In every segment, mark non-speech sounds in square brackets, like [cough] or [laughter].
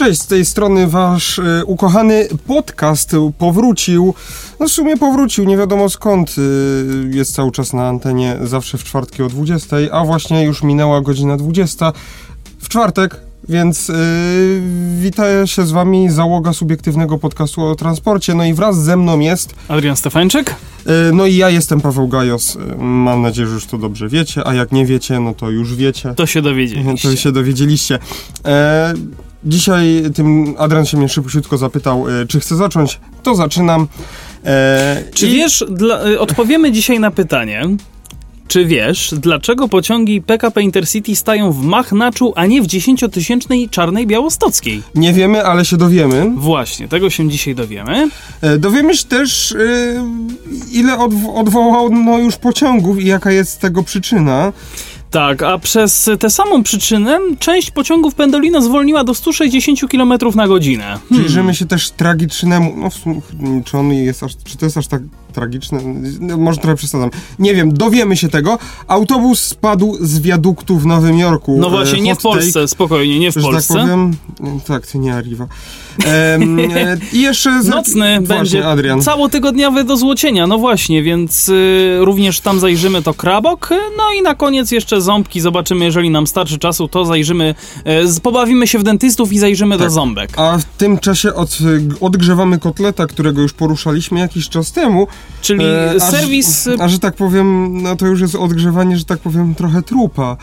Cześć, z tej strony wasz y, ukochany podcast powrócił. No w sumie powrócił, nie wiadomo skąd. Y, jest cały czas na antenie, zawsze w czwartki o 20, a właśnie już minęła godzina 20 w czwartek, więc y, witaję się z wami załoga subiektywnego podcastu o transporcie. No i wraz ze mną jest... Adrian Stefańczyk. Y, no i ja jestem Paweł Gajos. Mam nadzieję, że już to dobrze wiecie, a jak nie wiecie, no to już wiecie. To się dowiedzieliście. To się dowiedzieliście. E, dzisiaj tym Adrian się mnie szybciutko zapytał, e, czy chcę zacząć. To zaczynam. E, Czy i- wiesz, dla, y, odpowiemy dzisiaj na pytanie, czy wiesz, dlaczego pociągi PKP Intercity stają w Machnaczu, a nie w 10-tysięcznej Czarnej Białostockiej? Nie wiemy, ale się dowiemy. Właśnie, tego się dzisiaj dowiemy. E, dowiemy się też, e, ile odw- odwołano już pociągów i jaka jest tego przyczyna. Tak, a przez tę samą przyczynę część pociągów Pendolino zwolniła do 160 km na godzinę. Przyjrzymy się też tragicznemu. No, w sumie, czy on jest aż, czy to jest aż tak tragiczne? No, może trochę przesadzam. Nie wiem, dowiemy się tego. Autobus spadł z wiaduktu w Nowym Jorku. No E, właśnie, nie w take. Polsce, spokojnie, nie w że Polsce. tak powiem. Tak, to nie Arriva. E, I jeszcze. z- Nocny Właśnie, będzie Adrian. całotygodniowy do złocienia, no właśnie, więc y, również tam zajrzymy to Krabok, no i na koniec jeszcze ząbki, zobaczymy, jeżeli nam starczy czasu, to zajrzymy, y, pobawimy się w dentystów i zajrzymy do Tak. ząbek. A w tym czasie od, odgrzewamy kotleta, którego już poruszaliśmy jakiś czas temu. Czyli E, serwis... y, A że tak powiem, no to już jest odgrzewanie, że tak powiem, trochę trupa.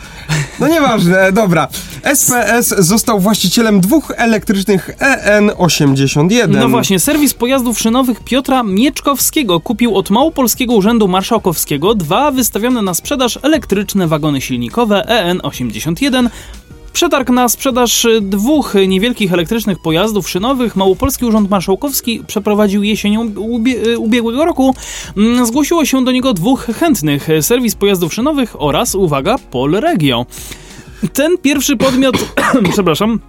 No nieważne, e, dobra. SPS został właścicielem dwóch elektrycznych E EN81. No właśnie, serwis pojazdów szynowych Piotra Mieczkowskiego kupił od Małopolskiego Urzędu Marszałkowskiego dwa wystawione na sprzedaż elektryczne wagony silnikowe EN81. Przetarg na sprzedaż y, dwóch y, niewielkich elektrycznych pojazdów szynowych Małopolski Urząd Marszałkowski przeprowadził jesienią ubie- y, ubiegłego roku. Mm, Zgłosiło się do niego dwóch chętnych. Serwis pojazdów szynowych oraz, uwaga, Polregio. Ten pierwszy podmiot, [coughs] przepraszam,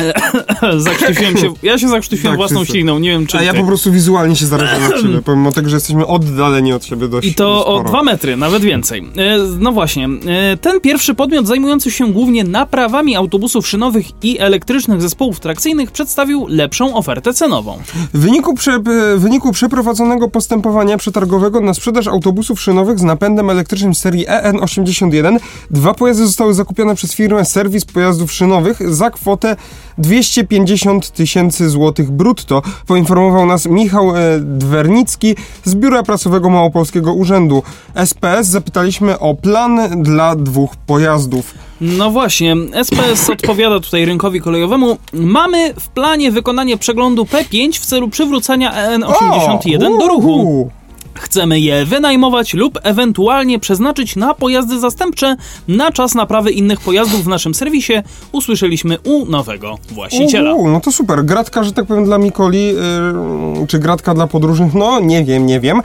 [coughs] zakrztusiłem się, ja się zakrztusiłem Tak, własną wszyscy. śliną, nie wiem czy A ja po prostu wizualnie się zarażam od [coughs] siebie, pomimo tego, że jesteśmy oddaleni od siebie dość I to o sporo. dwa metry, nawet więcej. E, No właśnie, e, ten pierwszy podmiot zajmujący się głównie naprawami autobusów szynowych i elektrycznych zespołów trakcyjnych przedstawił lepszą ofertę cenową. W wyniku, prze, w wyniku przeprowadzonego postępowania przetargowego na sprzedaż autobusów szynowych z napędem elektrycznym serii EN81 dwa pojazdy zostały zakupione przez firmę Serwis Pojazdów Szynowych za kwotę 250 tysięcy złotych brutto, poinformował nas Michał e, Dwernicki z Biura Prasowego Małopolskiego Urzędu. SPS zapytaliśmy o plan dla dwóch pojazdów. No właśnie, SPS odpowiada tutaj rynkowi kolejowemu. Mamy w planie wykonanie przeglądu P5 w celu przywrócenia EN81 do ruchu. Chcemy je wynajmować lub ewentualnie przeznaczyć na pojazdy zastępcze na czas naprawy innych pojazdów w naszym serwisie, usłyszeliśmy u nowego właściciela. Uhu, no to super. Gratka, że tak powiem, dla Mikoli, yy, czy gratka dla podróżnych? No, nie wiem, nie wiem.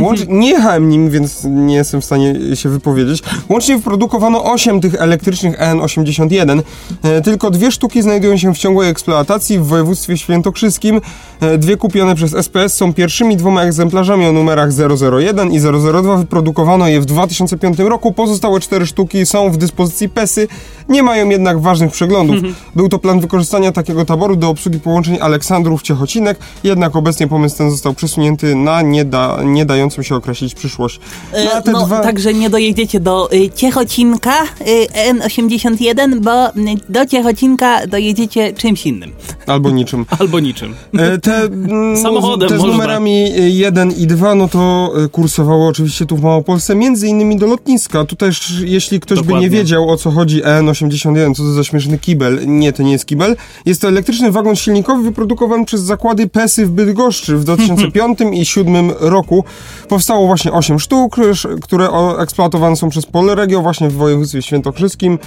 Łącz... [laughs] nie jechałem nim, więc nie jestem w stanie się wypowiedzieć. Łącznie wyprodukowano 8 tych elektrycznych EN81. E, tylko dwie sztuki znajdują się w ciągłej eksploatacji w województwie świętokrzyskim. Dwie kupione przez SPS są pierwszymi dwoma egzemplarzami o numerach 001 i 002. Wyprodukowano je w 2005 roku. Pozostałe cztery sztuki są w dyspozycji PESY. Nie mają jednak ważnych przeglądów. [laughs] Był to plan wykorzystania takiego taboru do obsługi połączeń Aleksandrów-Ciechocinek, jednak obecnie pomysł ten został przesunięty na nie, da, nie dającą się określić przyszłość. Te No, dwa- także nie dojedziecie do y, Ciechocinka y, N81, bo y, do Ciechocinka dojedziecie czymś innym. Albo [laughs] niczym. Albo niczym. E, Te, mm, Samochodem te z numerami 1 i 2, no to e, kursowało oczywiście tu w Małopolsce, między innymi do lotniska. Tutaj, sz- jeśli ktoś by Dokładnie. nie wiedział o co chodzi EN81, co to za śmieszny kibel, nie, to nie jest kibel. Jest to elektryczny wagon silnikowy wyprodukowany przez zakłady PESY w Bydgoszczy w 2005 i 2007 roku. Powstało właśnie 8 sztuk, sz- które eksploatowane są przez Polregio właśnie w województwie świętokrzyskim.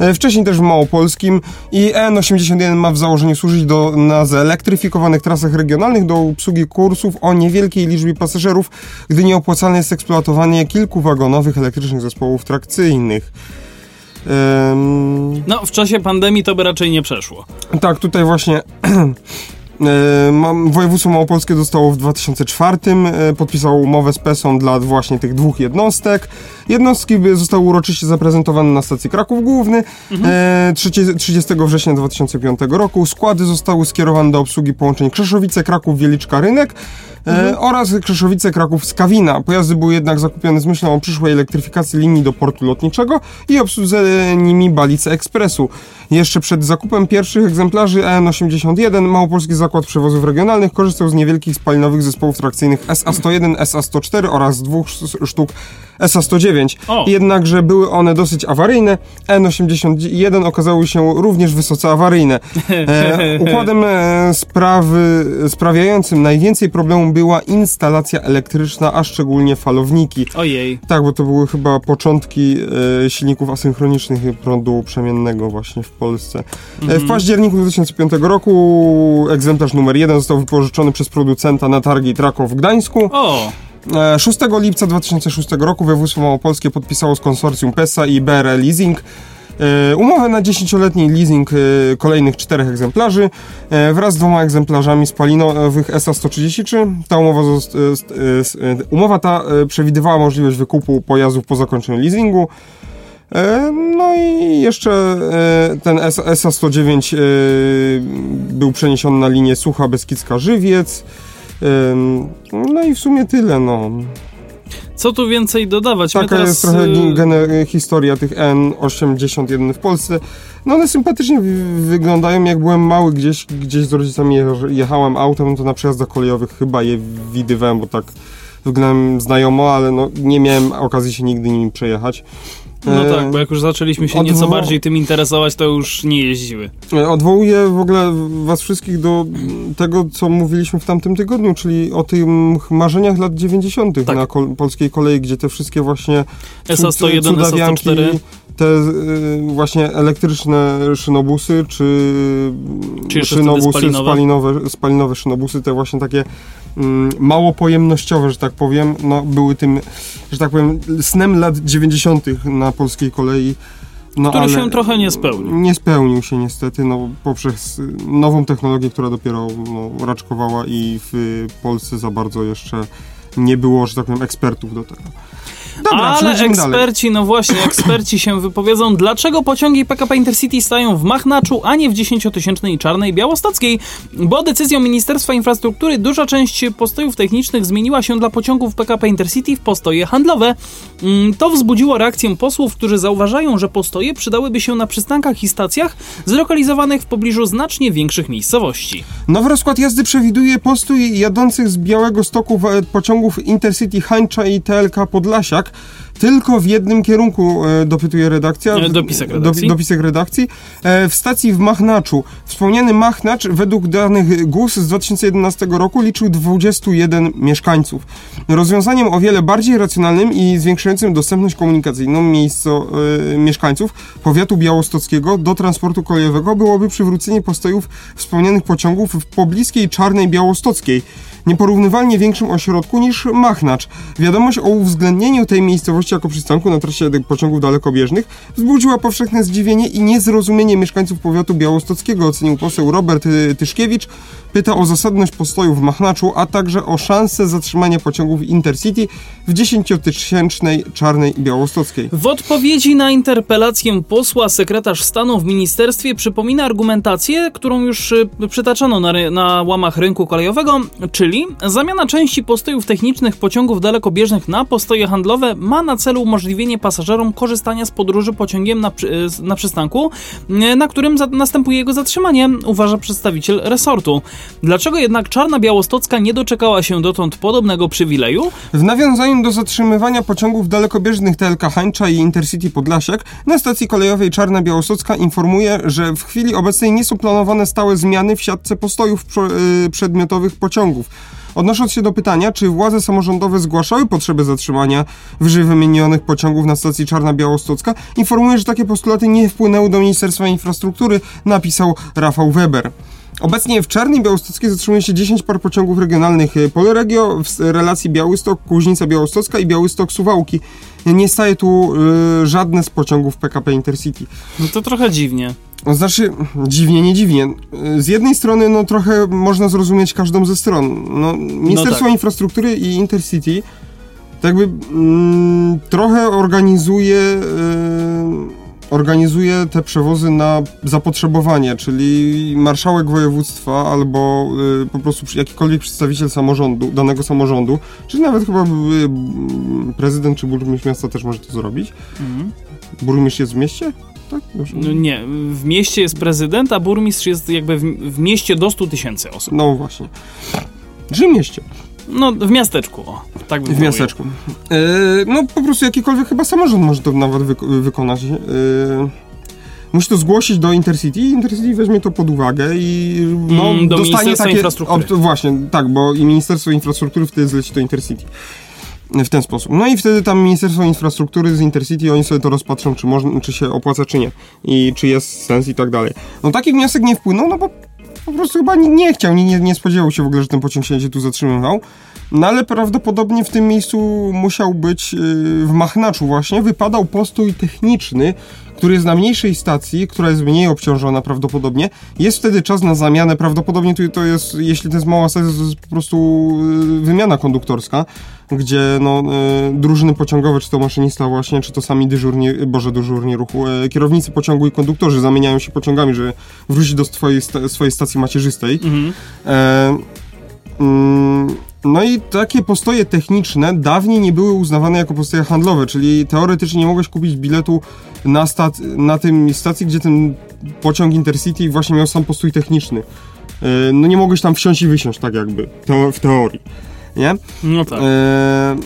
E, Wcześniej też w Małopolskim i EN81 ma w założeniu służyć do, na zelektryfikowanych trasach regionalnych do obsługi kursów o niewielkiej liczbie pasażerów, gdy nieopłacalne jest eksploatowanie kilku wagonowych elektrycznych zespołów trakcyjnych. No, w czasie pandemii to by raczej nie przeszło. tak, tutaj właśnie [clears throat] mam, województwo małopolskie zostało w 2004, e, podpisało umowę z PESą dla właśnie tych dwóch jednostek. Jednostki zostały uroczyście zaprezentowane na stacji Kraków Główny e, 30, 30 września 2005 roku. Składy zostały skierowane do obsługi połączeń Krzeszowice, Kraków, Wieliczka, Rynek e, oraz Krzeszowice, Kraków, Skawina. Pojazdy były jednak zakupione z myślą o przyszłej elektryfikacji linii do portu lotniczego i obsłudze nimi Balice Ekspresu. Jeszcze przed zakupem pierwszych egzemplarzy EN81 Małopolski Zakład Przewozów Regionalnych korzystał z niewielkich spalinowych zespołów trakcyjnych SA-101, SA-104 oraz dwóch sz- sztuk SA-109. O. Jednakże były one dosyć awaryjne. N81 okazały się również wysoce awaryjne. E, układem e, sprawy, sprawiającym najwięcej była instalacja elektryczna, a szczególnie falowniki. Ojej. Tak, bo to były chyba początki e, silników asynchronicznych prądu przemiennego właśnie w Polsce. E, w październiku 2005 roku egzemplarz numer jeden został wypożyczony przez producenta na targi Trakow w Gdańsku. O, E, 6 lipca 2006 roku województwo małopolskie podpisało z konsorcjum PESA i Leasing e, umowę na 10-letni leasing e, kolejnych czterech egzemplarzy e, wraz z dwoma egzemplarzami spalinowych SA-133. Ta umowa, e, e, e, umowa ta e, przewidywała możliwość wykupu pojazdów po zakończeniu leasingu. E, No i jeszcze e, ten S- SA-109 e, był przeniesiony na linię Sucha Beskidzka-Żywiec. No i w sumie tyle, no. Co tu więcej dodawać? Taka teraz, jest trochę y, historia tych N81 w Polsce. No one sympatycznie wy- wyglądają. Jak byłem mały gdzieś, gdzieś z rodzicami je- jechałem autem, to na przejazdach kolejowych chyba je widywałem, bo tak wyglądałem znajomo, ale no nie miałem okazji się nigdy nimi przejechać. No E, tak, bo jak już zaczęliśmy się nieco bardziej tym interesować, to już nie jeździły. E, Odwołuję w ogóle was wszystkich do tego, co mówiliśmy w tamtym tygodniu, czyli o tych marzeniach lat 90. Tak. na kol- polskiej kolei, gdzie te wszystkie właśnie cud- SA-101, cudawianki, SA-104. te y, właśnie elektryczne szynobusy, czy, Czy szynobusy, spalinowe? spalinowe, spalinowe szynobusy, te właśnie takie mało pojemnościowe, że tak powiem, no, były tym, że tak powiem, snem lat 90. na polskiej kolei. No, Który się trochę nie spełnił. Nie spełnił się niestety, no, poprzez nową technologię, która dopiero no, raczkowała i w Polsce za bardzo jeszcze nie było, że tak powiem, ekspertów do tego. Dobra, Ale przechodzimy dalej. eksperci, no właśnie, [coughs] eksperci się wypowiedzą, dlaczego pociągi PKP Intercity stają w Machnaczu, a nie w 10-tysięcznej Czarnej Białostockiej, bo decyzją Ministerstwa Infrastruktury duża część postojów technicznych zmieniła się dla pociągów PKP Intercity w postoje handlowe. Mm, To wzbudziło reakcję posłów, którzy zauważają, że postoje przydałyby się na przystankach i stacjach zlokalizowanych w pobliżu znacznie większych miejscowości. Nowy rozkład jazdy przewiduje postój jadących z Białego Stoku pociągów Intercity Hańcza i TLK Podlasiak tylko w jednym kierunku, e, dopytuje redakcja. E, dopisek redakcji. Do, dopisek redakcji. E, w stacji w Machnaczu. Wspomniany Machnacz według danych GUS z 2011 roku liczył 21 mieszkańców. Rozwiązaniem o wiele bardziej racjonalnym i zwiększającym dostępność komunikacyjną miejsco, mieszkańców powiatu białostockiego do transportu kolejowego byłoby przywrócenie postojów wspomnianych pociągów w pobliskiej Czarnej Białostockiej, nieporównywalnie większym ośrodku niż Machnacz. Wiadomość o uwzględnieniu tej miejscowości jako przystanku na trasie pociągów dalekobieżnych wzbudziła powszechne zdziwienie i niezrozumienie mieszkańców powiatu białostockiego, ocenił poseł Robert y, Tyszkiewicz. Pyta o zasadność postoju w Machnaczu, a także o szansę zatrzymania pociągów Intercity w 10-tysięcznej Czarnej Białostockiej. W odpowiedzi na interpelację posła sekretarz stanu w ministerstwie przypomina argumentację, którą już y, przytaczano na, na łamach rynku kolejowego, czyli zamiana części postojów technicznych pociągów dalekobieżnych na postoje handlowe ma na celu umożliwienie pasażerom korzystania z podróży pociągiem na, na przystanku, y, na którym następuje jego zatrzymanie, uważa przedstawiciel resortu. Dlaczego jednak Czarna Białostocka nie doczekała się dotąd podobnego przywileju? W nawiązaniu do zatrzymywania pociągów dalekobieżnych TLK Hańcza i Intercity Podlasiak na stacji kolejowej Czarna Białostocka informuje, że w chwili obecnej nie są planowane stałe zmiany w siatce postojów y, przedmiotowych pociągów. Odnosząc się do pytania, czy władze samorządowe zgłaszały potrzebę zatrzymania wyżej wymienionych pociągów na stacji Czarna Białostocka, informuje, że takie postulaty nie wpłynęły do Ministerstwa Infrastruktury, napisał Rafał Weber. Obecnie w Czarnej Białostockiej zatrzymuje się 10 par pociągów regionalnych y, Polregio w relacji Białystok-Kuźnica Białostocka i Białystok-Suwałki. Nie staje tu y, żadne z pociągów PKP Intercity. No to trochę dziwnie. No, Znaczy, dziwnie, nie dziwnie. Z jednej strony, no trochę można zrozumieć każdą ze stron. No, Ministerstwo tak. Infrastruktury i Intercity tak jakby mm, trochę organizuje, y, organizuje te przewozy na zapotrzebowanie, czyli marszałek województwa albo y, po prostu jakikolwiek przedstawiciel samorządu, danego samorządu, czy nawet chyba y, prezydent czy burmistrz miasta też może to zrobić. Mhm. Burmistrz jest w mieście? Tak? Dobrze. No nie, w mieście jest prezydent, a burmistrz jest jakby w, w mieście do 100 tysięcy osób. No właśnie. Czy w mieście? No, w miasteczku, o, tak bym W miasteczku. E, no po prostu jakikolwiek chyba samorząd może to nawet wyko- wykonać. E, musi to zgłosić do Intercity i Intercity weźmie to pod uwagę i no, Mm, do dostanie takie... Właśnie, tak, bo i Ministerstwo Infrastruktury wtedy zleci to Intercity. W ten sposób. No i wtedy tam Ministerstwo Infrastruktury z Intercity, oni sobie to rozpatrzą, czy, można, czy się opłaca, czy nie. I czy jest sens i tak dalej. No taki wniosek nie wpłynął, no bo po prostu chyba nie, nie chciał, nie, nie, spodziewał się w ogóle, że ten pociąg się tu zatrzymywał. No ale prawdopodobnie w tym miejscu musiał być yy, w Machnaczu właśnie, wypadał postój techniczny, który jest na mniejszej stacji, która jest mniej obciążona prawdopodobnie. Jest wtedy czas na zamianę, prawdopodobnie to jest, jeśli to jest mała stacja, to jest po prostu yy, wymiana konduktorska, gdzie no, yy, drużyny pociągowe, czy to maszynista właśnie, czy to sami dyżurni, boże dyżurni ruchu, yy, kierownicy pociągu i konduktorzy zamieniają się pociągami, żeby wrócić do swojej, swojej stacji macierzystej. Mhm. E, mm, no i takie postoje techniczne dawniej nie były uznawane jako postoje handlowe, czyli teoretycznie nie mogłeś kupić biletu na, stat, na tym stacji, gdzie ten pociąg Intercity właśnie miał sam postój techniczny. E, no nie mogłeś tam wsiąść i wysiąść, tak jakby, teo- w teorii. Nie? No tak. E,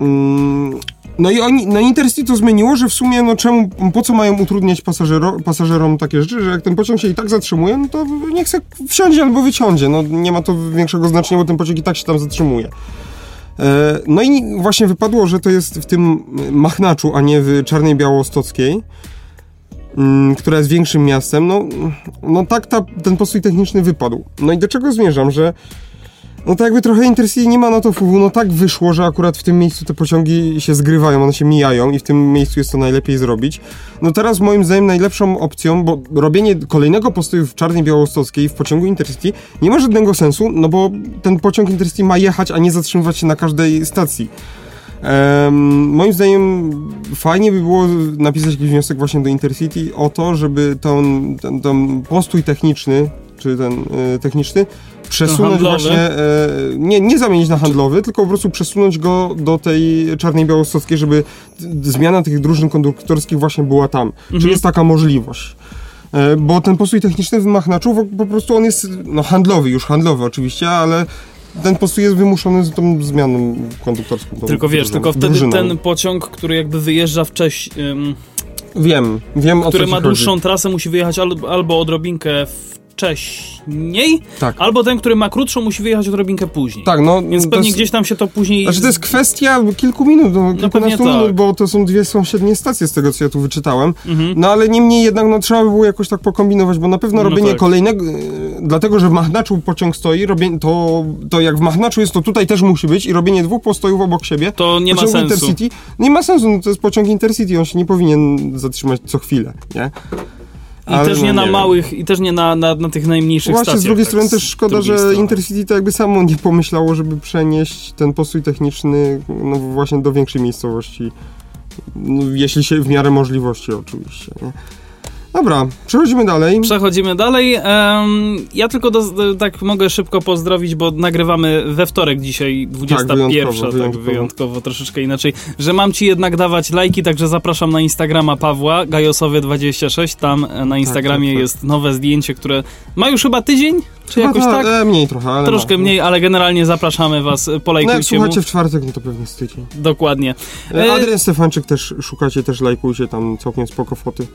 mm, no i oni, no Intercity to zmieniło, że w sumie, no czemu, po co mają utrudniać pasażero, pasażerom takie rzeczy, że jak ten pociąg się i tak zatrzymuje, no to niech se wsiądzie albo wyciądzie, no nie ma to większego znaczenia, bo ten pociąg i tak się tam zatrzymuje. E, no i właśnie wypadło, że to jest w tym Machnaczu, a nie w Czarnej Białostockiej, mm, która jest większym miastem, no, no tak ta, ten postój techniczny wypadł. No i do czego zmierzam, że no to jakby trochę Intercity nie ma na to wpływu, no tak wyszło, że akurat w tym miejscu te pociągi się zgrywają, one się mijają i w tym miejscu jest to najlepiej zrobić. No teraz moim zdaniem najlepszą opcją, bo robienie kolejnego postoju w Czarnej Białostockiej w pociągu Intercity nie ma żadnego sensu, no bo ten pociąg Intercity ma jechać, a nie zatrzymywać się na każdej stacji. Em, moim zdaniem fajnie by było napisać jakiś wniosek właśnie do Intercity o to, żeby ten, ten, ten postój techniczny, czy ten e, techniczny, przesunąć właśnie, e, nie, nie zamienić na handlowy, tylko po prostu przesunąć go do tej Czarnej Białostockiej, żeby zmiana tych drużyn konduktorskich właśnie była tam. Czyli jest taka możliwość. E, Bo ten postój techniczny w Machnaczu po prostu on jest no, handlowy, już handlowy oczywiście, ale ten postój jest wymuszony z tą zmianą konduktorską. tą Tylko wiesz, tylko wtedy drużyną. ten pociąg, który jakby wyjeżdża wcześniej, ym, Wiem, wiem o który co ma ci dłuższą chodzi. trasę, musi wyjechać albo, albo odrobinkę wcześniej, Tak. albo ten, który ma krótszą, musi wyjechać odrobinkę później. Tak, no... Więc pewnie jest- gdzieś tam się to później... Znaczy to jest kwestia kilku minut, no, kilkunastu pewnie minut, tak. bo to są dwie sąsiednie stacje z tego, co ja tu wyczytałem. Mhm. No ale niemniej jednak no, trzeba by było jakoś tak pokombinować, bo na pewno No robienie tak. kolejnego, e, dlatego że w Machnaczu pociąg stoi, robię, to, to jak w Machnaczu jest, to tutaj też musi być i robienie dwóch postojów obok siebie, To nie ma pociągu sensu. Intercity, nie ma sensu, no, to jest pociąg Intercity, on się nie powinien zatrzymać co chwilę, nie? I Ale też no, nie na wiem. małych, i też nie na, na, na tych najmniejszych Właśnie, stacjach. z drugiej tak, strony też szkoda, że strony. Intercity to jakby samo nie pomyślało, żeby przenieść ten postój techniczny no właśnie do większej miejscowości. No, jeśli się w miarę możliwości oczywiście, nie? Dobra, przechodzimy dalej. Przechodzimy dalej. Em, ja tylko do, do, tak mogę szybko pozdrowić, bo nagrywamy we wtorek dzisiaj, 21, Tak, wyjątkowo, tak wyjątkowo. wyjątkowo, troszeczkę inaczej, że mam ci jednak dawać lajki, także zapraszam na Instagrama Pawła, gajosowie26, tam e, na Instagramie tak, tak. jest nowe zdjęcie, które ma już chyba tydzień, czy Chyba jakoś tak? E, mniej trochę, ale Troszkę no. mniej, ale generalnie zapraszamy was, e, No jak polajkujcie mu. w czwartek, no to pewnie z tydzień. Dokładnie. E, E, Adrian Stefanczyk też szukacie, też lajkujcie, tam całkiem spoko foty.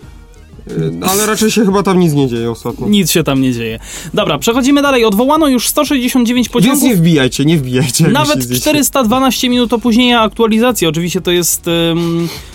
E, ale raczej się chyba tam nic nie dzieje ostatnio. Nic się tam nie dzieje. Dobra, przechodzimy dalej. Odwołano już 169 Więc pociągów. nie wbijajcie, nie wbijajcie. Nawet myślicie. 412 minut opóźnienia aktualizacji. Oczywiście to jest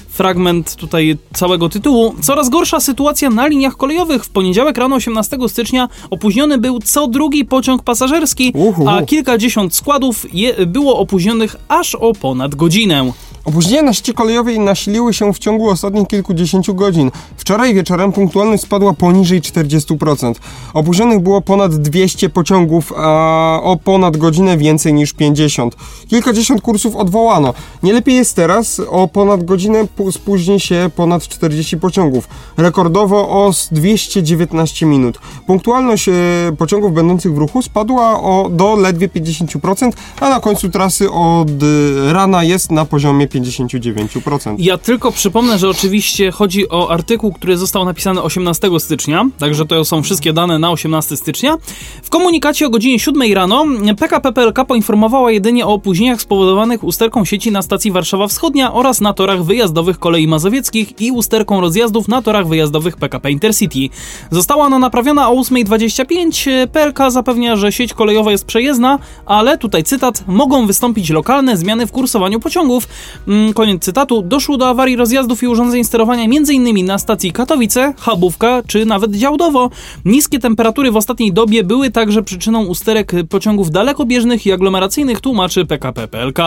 fragment tutaj całego tytułu. Coraz gorsza sytuacja na liniach kolejowych. W poniedziałek rano 18 stycznia opóźniony był co drugi pociąg pasażerski, Uhu. a kilkadziesiąt składów je, było opóźnionych aż o ponad godzinę. Opóźnienia na sieci kolejowej nasiliły się w ciągu ostatnich kilkudziesięciu godzin. Wczoraj wieczorem punktualność spadła poniżej 40%. Opóźnionych było ponad 200 pociągów, a o ponad godzinę więcej niż 50. Kilkadziesiąt kursów odwołano. Nie lepiej jest teraz, o ponad godzinę spóźni się ponad 40 pociągów. Rekordowo o z 219 minut. Punktualność e, pociągów będących w ruchu spadła o, do ledwie 50%, a na końcu trasy od e, rana jest na poziomie 59%. Ja tylko przypomnę, że oczywiście chodzi o artykuł, który został napisany 18 stycznia, także to są wszystkie dane na 18 stycznia. W komunikacie o godzinie 7 rano PKP PLK poinformowała jedynie o opóźnieniach spowodowanych usterką sieci na stacji Warszawa Wschodnia oraz na torach wyjazdowych kolei mazowieckich i usterką rozjazdów na torach wyjazdowych PKP Intercity. Została ona naprawiona o 8.25. PLK zapewnia, że sieć kolejowa jest przejezdna, ale tutaj cytat, mogą wystąpić lokalne zmiany w kursowaniu pociągów. Mm, Koniec cytatu. Doszło do awarii rozjazdów i urządzeń sterowania m.in. na stacji Katowice, Chabówka czy nawet Działdowo. Niskie temperatury w ostatniej dobie były także przyczyną usterek pociągów dalekobieżnych i aglomeracyjnych, tłumaczy PKP PLK.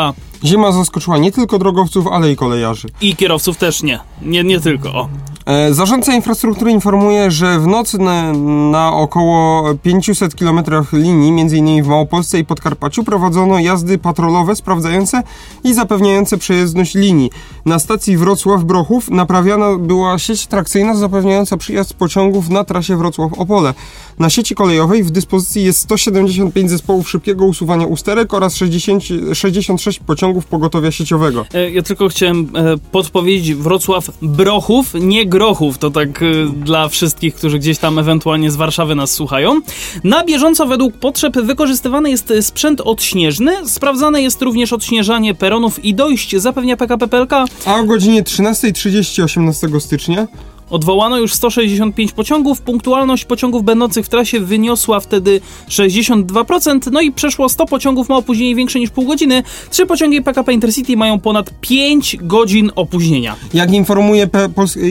Zima zaskoczyła nie tylko drogowców, ale i kolejarzy. I kierowców też nie. Nie, nie tylko. O. E, Zarządca infrastruktury informuje, że w nocy na, na około 500 km linii, m.in. w Małopolsce i Podkarpaciu, prowadzono jazdy patrolowe sprawdzające i zapewniające przejezdność linii. Na stacji Wrocław-Brochów naprawiana była sieć trakcyjna zapewniająca przyjazd pociągów na trasie Wrocław-Opole. Na sieci kolejowej w dyspozycji jest 175 zespołów szybkiego usuwania usterek oraz 60, 66 pociągów pogotowia sieciowego. E, Ja tylko chciałem e, podpowiedzieć Wrocław Brochów, nie Grochów. To tak e, dla wszystkich, którzy gdzieś tam ewentualnie z Warszawy nas słuchają. Na bieżąco według potrzeb wykorzystywany jest sprzęt odśnieżny. Sprawdzane jest również odśnieżanie peronów i dojść, zapewnia PKP PLK. A o godzinie 13.30 18 stycznia Odwołano już 165 pociągów. Punktualność pociągów będących w trasie wyniosła wtedy 62%. No i przeszło 100 pociągów ma opóźnienie większe niż pół godziny. Trzy pociągi PKP Intercity mają ponad 5 godzin opóźnienia. Jak informuje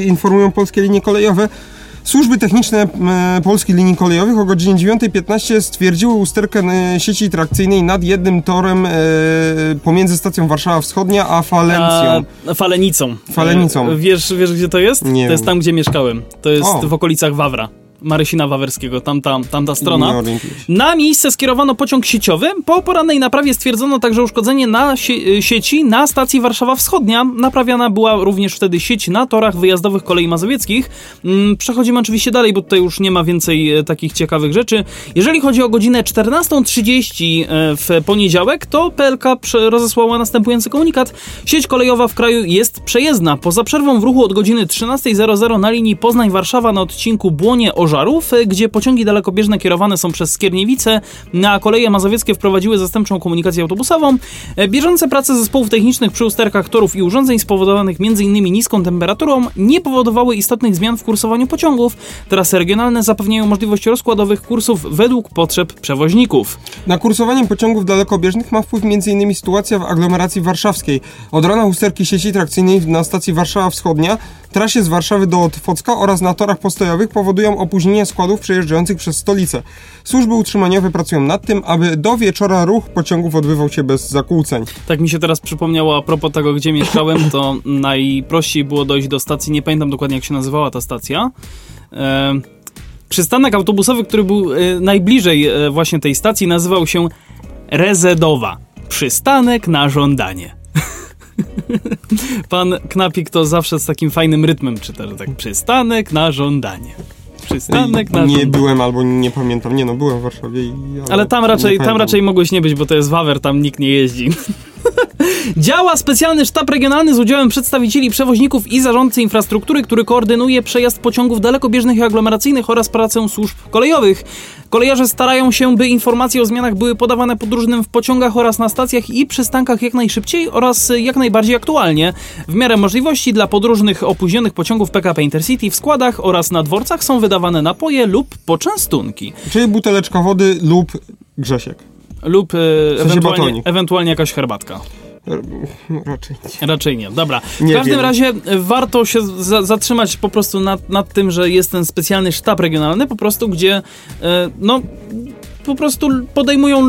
informują polskie linie kolejowe, służby techniczne polskich linii kolejowych o godzinie 9.15 stwierdziły usterkę e, sieci trakcyjnej nad jednym torem e, pomiędzy stacją Warszawa Wschodnia a Falencją. A, falenicą. Falenicą. E, Wiesz, wiesz gdzie to jest? Nie to jest tam, gdzie mieszkałem. To jest O. w okolicach Wawra. Marysina Wawerskiego, tamta, tamta strona. Na miejsce skierowano pociąg sieciowy. Po porannej naprawie stwierdzono także uszkodzenie na sie- sieci na stacji Warszawa Wschodnia. Naprawiana była również wtedy sieć na torach wyjazdowych kolei mazowieckich. Mm, Przechodzimy oczywiście dalej, bo tutaj już nie ma więcej e, takich ciekawych rzeczy. Jeżeli chodzi o godzinę 14.30 e, w poniedziałek, to PLK rozesłała następujący komunikat. Sieć kolejowa w kraju jest przejezdna. Poza przerwą w ruchu od godziny 13.00 na linii Poznań-Warszawa na odcinku Błonie-Ożarów, e, gdzie pociągi dalekobieżne kierowane są przez Skierniewice, na koleje mazowieckie wprowadziły zastępczą komunikację autobusową. E, Bieżące prace zespołów technicznych przy usterkach torów i urządzeń spowodowanych m.in. niską temperaturą nie powodowały istotnych zmian w kursowaniu pociągów. Trasy regionalne zapewniają możliwość rozkładowych kursów według potrzeb przewoźników. Na kursowanie pociągów dalekobieżnych ma wpływ m.in. sytuacja w aglomeracji warszawskiej. Od rana usterki sieci trakcyjnej na stacji Warszawa Wschodnia, trasie z Warszawy do Otwocka oraz na torach postojowych powodują opóźnienie składów przejeżdżających przez stolicę. Służby utrzymaniowe pracują nad tym, aby do wieczora ruch pociągów odbywał się bez zakłóceń. Tak mi się teraz przypomniało a propos tego, gdzie mieszkałem, to najprościej było dojść do stacji, nie pamiętam dokładnie jak się nazywała ta stacja. E, przystanek autobusowy, który był e, najbliżej e, właśnie tej stacji, nazywał się Rezedowa. Przystanek na żądanie. [laughs] [laughs] Pan Knapik to zawsze z takim fajnym rytmem czyta, że tak przystanek na żądanie. Przystanek na nie żądanie. byłem albo nie pamiętam. Nie no, byłem w Warszawie i... Ale tam nie raczej, tam raczej mogłeś nie być, bo to jest Wawer, tam nikt nie jeździ. [laughs] [laughs] Działa specjalny sztab regionalny z udziałem przedstawicieli przewoźników i zarządcy infrastruktury, który koordynuje przejazd pociągów dalekobieżnych i aglomeracyjnych oraz pracę służb kolejowych. Kolejarze starają się, by informacje o zmianach były podawane podróżnym w pociągach oraz na stacjach i przystankach jak najszybciej oraz jak najbardziej aktualnie. W miarę możliwości dla podróżnych opóźnionych pociągów PKP Intercity w składach oraz na dworcach są wydawane napoje lub poczęstunki. Czyli buteleczka wody lub Grzesiek. Lub e, ewentualnie, ewentualnie jakaś herbatka. Raczej nie. Raczej nie. Dobra. W Nie każdym wiem. razie e, warto się za zatrzymać po prostu nad, nad tym, że jest ten specjalny sztab regionalny, po prostu gdzie e, no po prostu podejmują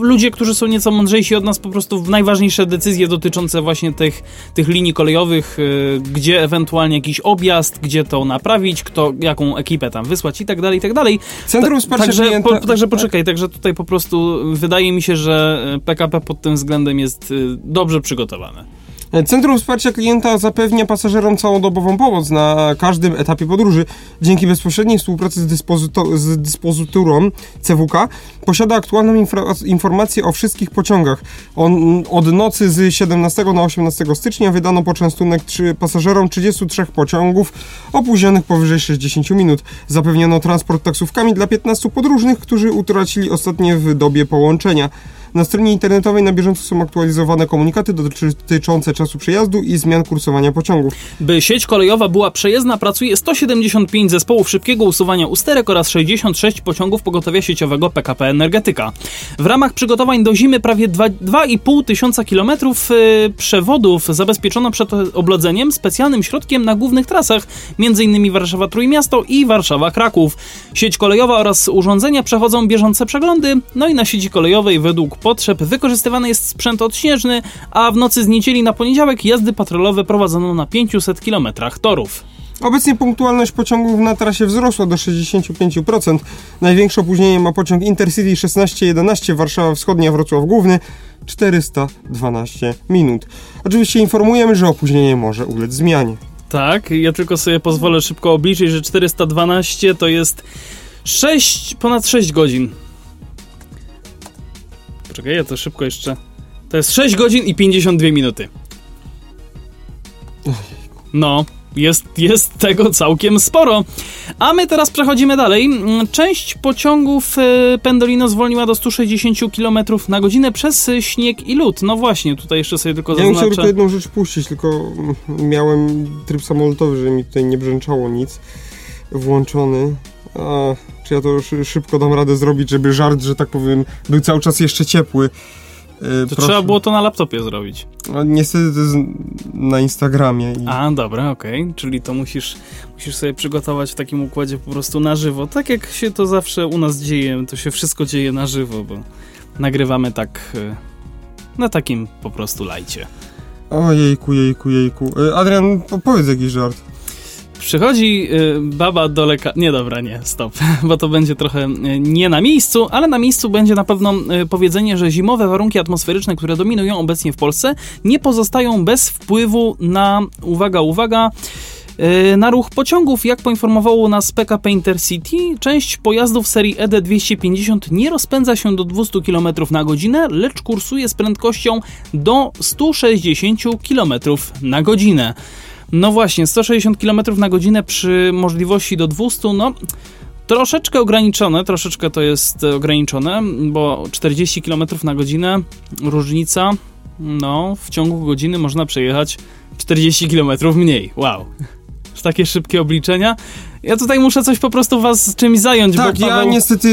ludzie, którzy są nieco mądrzejsi od nas, po prostu najważniejsze decyzje dotyczące właśnie tych, tych linii kolejowych, e, gdzie ewentualnie jakiś objazd, gdzie to naprawić, kto, jaką ekipę tam wysłać i tak dalej, i tak dalej. Centrum Wsparcia także, Klienta... po, także poczekaj, także tutaj po prostu wydaje mi się, że PKP pod tym względem jest e, dobrze przygotowane. Centrum Wsparcia Klienta zapewnia pasażerom całodobową pomoc na każdym etapie podróży. Dzięki bezpośredniej współpracy z, dyspozyto- z dyspozyturą CWK posiada aktualną infra- informację o wszystkich pociągach. On, od nocy z 17 na 18 stycznia wydano poczęstunek trzy, pasażerom 33 pociągów opóźnionych powyżej 60 minut. Zapewniono transport taksówkami dla 15 podróżnych, którzy utracili ostatnie w dobie połączenia. Na stronie internetowej na bieżąco są aktualizowane komunikaty dotyczące czasu przejazdu i zmian kursowania pociągów. By sieć kolejowa była przejezdna, pracuje 175 zespołów szybkiego usuwania usterek oraz 66 pociągów pogotowia sieciowego PKP Energetyka. W ramach przygotowań do zimy prawie dwa- 2,5 tysiąca kilometrów y, przewodów zabezpieczono przed oblodzeniem specjalnym środkiem na głównych trasach, m.in. Warszawa-Trójmiasto i Warszawa-Kraków. Sieć kolejowa oraz urządzenia przechodzą bieżące przeglądy, no i na sieci kolejowej według potrzeb wykorzystywany jest sprzęt odśnieżny, a w nocy z niedzieli na poniedziałek jazdy patrolowe prowadzono na 500 km torów. Obecnie punktualność pociągów na trasie wzrosła do 65%. Największe opóźnienie ma pociąg Intercity 1611 Warszawa Wschodnia Wrocław Główny 412 minut. Oczywiście informujemy, że opóźnienie może ulec zmianie. Tak, ja tylko sobie pozwolę szybko obliczyć, że 412 to jest 6, ponad 6 godzin. Poczekaj, ja to szybko jeszcze. To jest 6 godzin i 52 minuty. No, jest, jest tego całkiem sporo. A my teraz przechodzimy dalej. Mm, Część pociągów e, Pendolino zwolniła do 160 km na godzinę przez e, śnieg i lód. No właśnie, tutaj jeszcze sobie tylko Ja bym chciał zaznaczę. tylko jedną rzecz puścić, tylko mm, miałem tryb samolotowy, że mi tutaj nie brzęczało nic włączony. A, czy ja to szy- szybko dam radę zrobić, żeby żart, że tak powiem, był cały czas jeszcze ciepły. E, To trzeba było to na laptopie zrobić. No, niestety to jest na Instagramie. I... A, dobra, okej. Czyli to musisz, musisz sobie przygotować w takim układzie po prostu na żywo. Tak jak się to zawsze u nas dzieje, to się wszystko dzieje na żywo, bo nagrywamy tak e, na takim po prostu lajcie. O jejku, jejku, jejku. E, Adrian, po- powiedz jakiś żart. Przychodzi y, baba do lekarza. Nie, dobra, nie, stop, [laughs] bo to będzie trochę y, nie na miejscu, ale na miejscu będzie na pewno y, powiedzenie, że zimowe warunki atmosferyczne, które dominują obecnie w Polsce, nie pozostają bez wpływu na, uwaga, uwaga, na ruch pociągów. Jak poinformowało nas PKP Intercity, część pojazdów serii E ED 250 nie rozpędza się do 200 km na godzinę, lecz kursuje z prędkością do 160 km na godzinę. No właśnie, 160 km na godzinę przy możliwości do 200, no troszeczkę ograniczone, troszeczkę to jest e, ograniczone, bo 40 km na godzinę różnica, no w ciągu godziny można przejechać 40 km mniej. Wow. Takie szybkie obliczenia. Ja tutaj muszę coś po prostu was czymś zająć, Tak, bo ja Paweł... niestety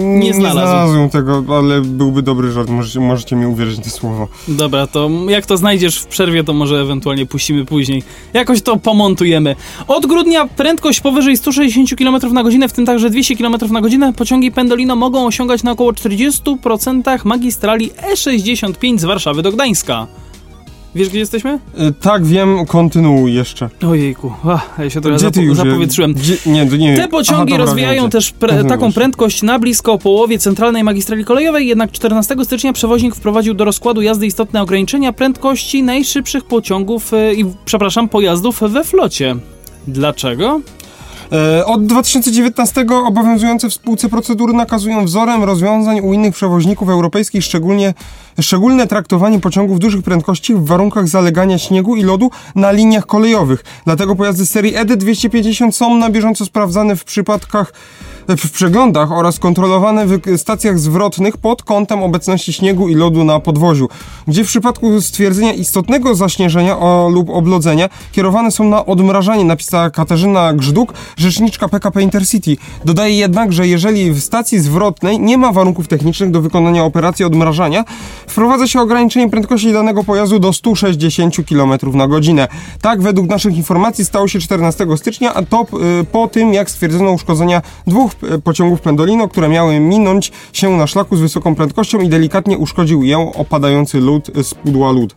nie, nie znalazł. znalazłem tego, ale byłby dobry żart, możecie, możecie mi uwierzyć te słowo. Dobra, to jak to znajdziesz w przerwie, to może ewentualnie puścimy później. Jakoś to pomontujemy. Od grudnia prędkość powyżej 160 km na godzinę, w tym także 200 km na godzinę, pociągi Pendolino mogą osiągać na około 40% magistrali E65 z Warszawy do Gdańska. Wiesz, gdzie jesteśmy? E, Tak, wiem, kontynuuj jeszcze. Ojejku, ach, ja się trochę już? zapowietrzyłem. Gdzie, nie, nie Te pociągi Aha, dobra, rozwijają wiem, też pre, taką prędkość na blisko połowie centralnej magistrali kolejowej, jednak 14 stycznia przewoźnik wprowadził do rozkładu jazdy istotne ograniczenia prędkości najszybszych pociągów e, i, przepraszam, pojazdów we flocie. Dlaczego? E, Od 2019 obowiązujące w spółce procedury nakazują wzorem rozwiązań u innych przewoźników europejskich szczególnie, szczególne traktowanie pociągów dużych prędkości w warunkach zalegania śniegu i lodu na liniach kolejowych. Dlatego pojazdy serii ED 250 są na bieżąco sprawdzane w przypadkach w przeglądach oraz kontrolowane w stacjach zwrotnych pod kątem obecności śniegu i lodu na podwoziu, gdzie w przypadku stwierdzenia istotnego zaśnieżenia o, lub oblodzenia kierowane są na odmrażanie, napisała Katarzyna Grzduk, rzeczniczka PKP Intercity. Dodaje jednak, że jeżeli w stacji zwrotnej nie ma warunków technicznych do wykonania operacji odmrażania, wprowadza się ograniczenie prędkości danego pojazdu do 160 km na godzinę. Tak, według naszych informacji stało się 14 stycznia, a to y, po tym, jak stwierdzono uszkodzenia dwóch pociągów Pendolino, które miały minąć się na szlaku z wysoką prędkością i delikatnie uszkodził ją opadający lód z pudła lód.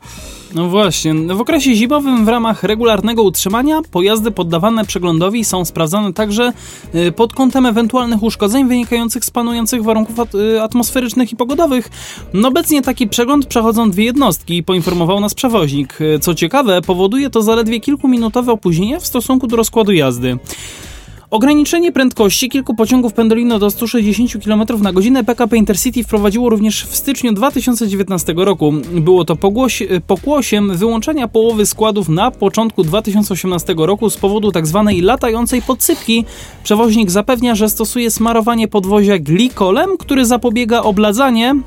No właśnie, w okresie zimowym w ramach regularnego utrzymania pojazdy poddawane przeglądowi są sprawdzane także y, pod kątem ewentualnych uszkodzeń wynikających z panujących warunków y, atmosferycznych i pogodowych. No obecnie taki przegląd przechodzą dwie jednostki, poinformował nas przewoźnik. Y, Co ciekawe, powoduje to zaledwie kilkuminutowe opóźnienie w stosunku do rozkładu jazdy. Ograniczenie prędkości kilku pociągów Pendolino do 160 km na godzinę PKP Intercity wprowadziło również w styczniu 2019 roku. Było to pogłoś, pokłosiem wyłączenia połowy składów na początku 2018 roku z powodu tzw. latającej podsypki. Przewoźnik zapewnia, że stosuje smarowanie podwozia glikolem, który zapobiega obladzanie, mm,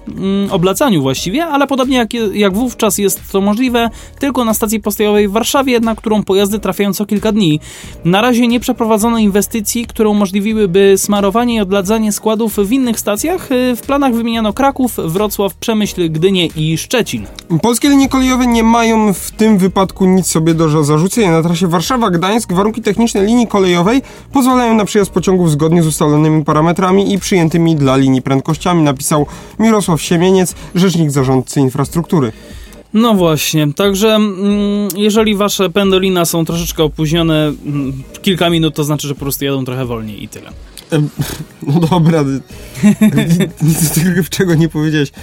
oblacaniu właściwie, ale podobnie jak, jak wówczas jest to możliwe tylko na stacji postojowej w Warszawie, na którą pojazdy trafiają co kilka dni. Na razie nie przeprowadzono inwestycji inwestycji, które umożliwiłyby smarowanie i odladzanie składów w innych stacjach. W planach wymieniano Kraków, Wrocław, Przemyśl, Gdynię i Szczecin. Polskie linie kolejowe nie mają w tym wypadku nic sobie do zarzucenia. Na trasie Warszawa-Gdańsk warunki techniczne linii kolejowej pozwalają na przyjazd pociągów zgodnie z ustalonymi parametrami i przyjętymi dla linii prędkościami, napisał Mirosław Siemieniec, rzecznik zarządcy infrastruktury. No właśnie, także mm, jeżeli wasze pendolina są troszeczkę opóźnione mm, kilka minut, to znaczy, że po prostu jadą trochę wolniej i tyle. [laughs] No dobra, nic [laughs] czego nie powiedziałeś. [laughs]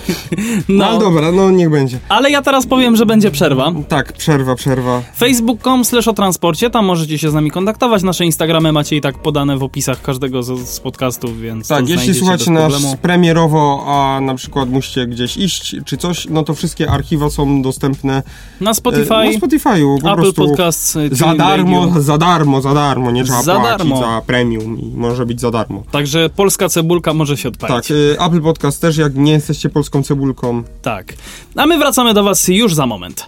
No, no dobra, no niech będzie. Ale ja teraz powiem, że będzie przerwa. Tak, przerwa, przerwa. Facebook.com slash o transporcie, tam możecie się z nami kontaktować. Nasze Instagramy macie i tak podane w opisach każdego z, z podcastów, więc Tak, jeśli słuchacie nas premierowo, a na przykład musicie gdzieś iść czy coś, no to wszystkie archiwa są dostępne na Spotify, e, na Spotify'u, po Apple Podcasts, za darmo, za darmo, za darmo, nie trzeba za płacić darmo. za premium i może być za darmo. Także polska cebulka może się odpalić. Tak, y, Apple Podcast też, jak nie jesteście polską cebulką. Tak. A my wracamy do Was już za moment.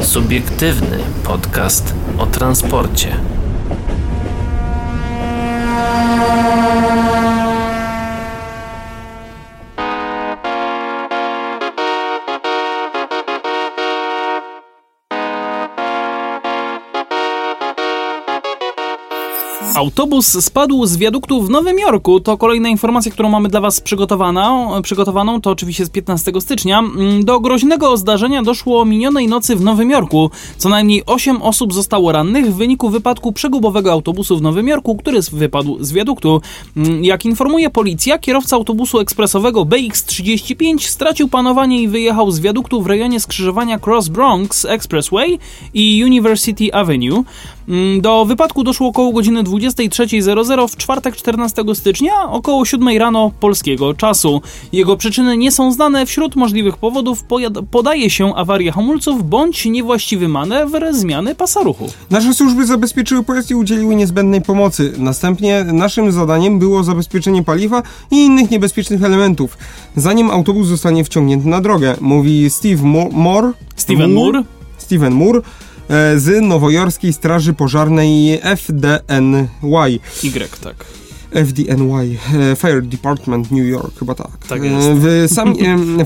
Subiektywny podcast o transporcie. Autobus spadł z wiaduktu w Nowym Jorku. To kolejna informacja, którą mamy dla Was przygotowaną. przygotowaną to oczywiście z 15 stycznia. Mm, do groźnego zdarzenia doszło minionej nocy w Nowym Jorku. Co najmniej 8 osób zostało rannych w wyniku wypadku przegubowego autobusu w Nowym Jorku, który wypadł z wiaduktu. Mm, jak informuje policja, kierowca autobusu ekspresowego BX35 stracił panowanie i wyjechał z wiaduktu w rejonie skrzyżowania Cross Bronx Expressway i University Avenue. Mm, do wypadku doszło około godziny 23.00 w czwartek 14 stycznia około 7 rano polskiego czasu. Jego przyczyny nie są znane. Wśród możliwych powodów podaje się awaria hamulców bądź niewłaściwy manewr zmiany pasa ruchu. Nasze służby zabezpieczyły pojazd i udzieliły niezbędnej pomocy. Następnie naszym zadaniem było zabezpieczenie paliwa i innych niebezpiecznych elementów, zanim autobus zostanie wciągnięty na drogę, mówi Steve Moore. Steven Moore? Steven Moore z nowojorskiej Straży Pożarnej FDNY. Y, tak. FDNY, e, Fire Department New York, chyba tak. Tak e, jest. W, sam,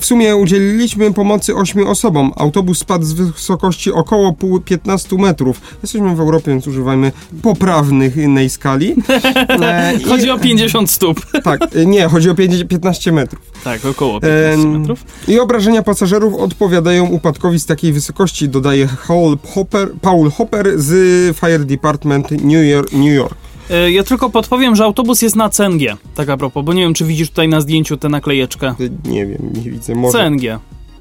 w sumie udzieliliśmy pomocy ośmiu osobom. Autobus spadł z wysokości około 15 metrów. Jesteśmy w Europie, więc używajmy poprawnej skali. [laughs] chodzi I, o 50 stóp. Tak, nie, chodzi o 15 metrów. Tak, około 15 metrów. I obrażenia pasażerów odpowiadają upadkowi z takiej wysokości, dodaje Paul Hopper, Paul Hopper z Fire Department New York. New York. E, ja tylko podpowiem, że autobus jest na CNG, tak a propos, bo nie wiem, czy widzisz tutaj na zdjęciu tę naklejeczkę. Nie wiem, nie widzę. Może. CNG.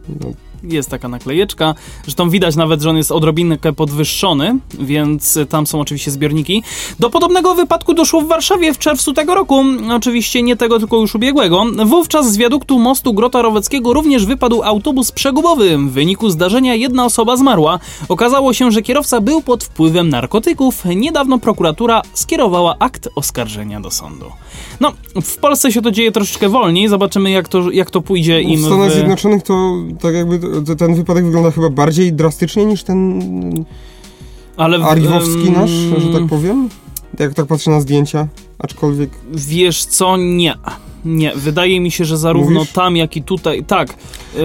No, Jest taka naklejeczka. Zresztą widać nawet, że on jest odrobinkę podwyższony, więc tam są oczywiście zbiorniki. Do podobnego wypadku doszło w Warszawie w czerwcu tego roku. Oczywiście nie tego, tylko już ubiegłego. Wówczas z wiaduktu mostu Grota Roweckiego również wypadł autobus przegubowy. W wyniku zdarzenia jedna osoba zmarła. Okazało się, że kierowca był pod wpływem narkotyków. Niedawno prokuratura skierowała akt oskarżenia do sądu. No, w Polsce się to dzieje troszeczkę wolniej. Zobaczymy, jak to, jak to pójdzie im W Stanach w... Zjednoczonych to tak jakby ten wypadek wygląda chyba bardziej drastycznie niż ten Ale w- Argiwowski em, nasz, że tak powiem. Jak tak patrzę na zdjęcia, aczkolwiek Wiesz co? Nie. Nie, wydaje mi się, że zarówno Mówisz? tam, jak i tutaj. Tak.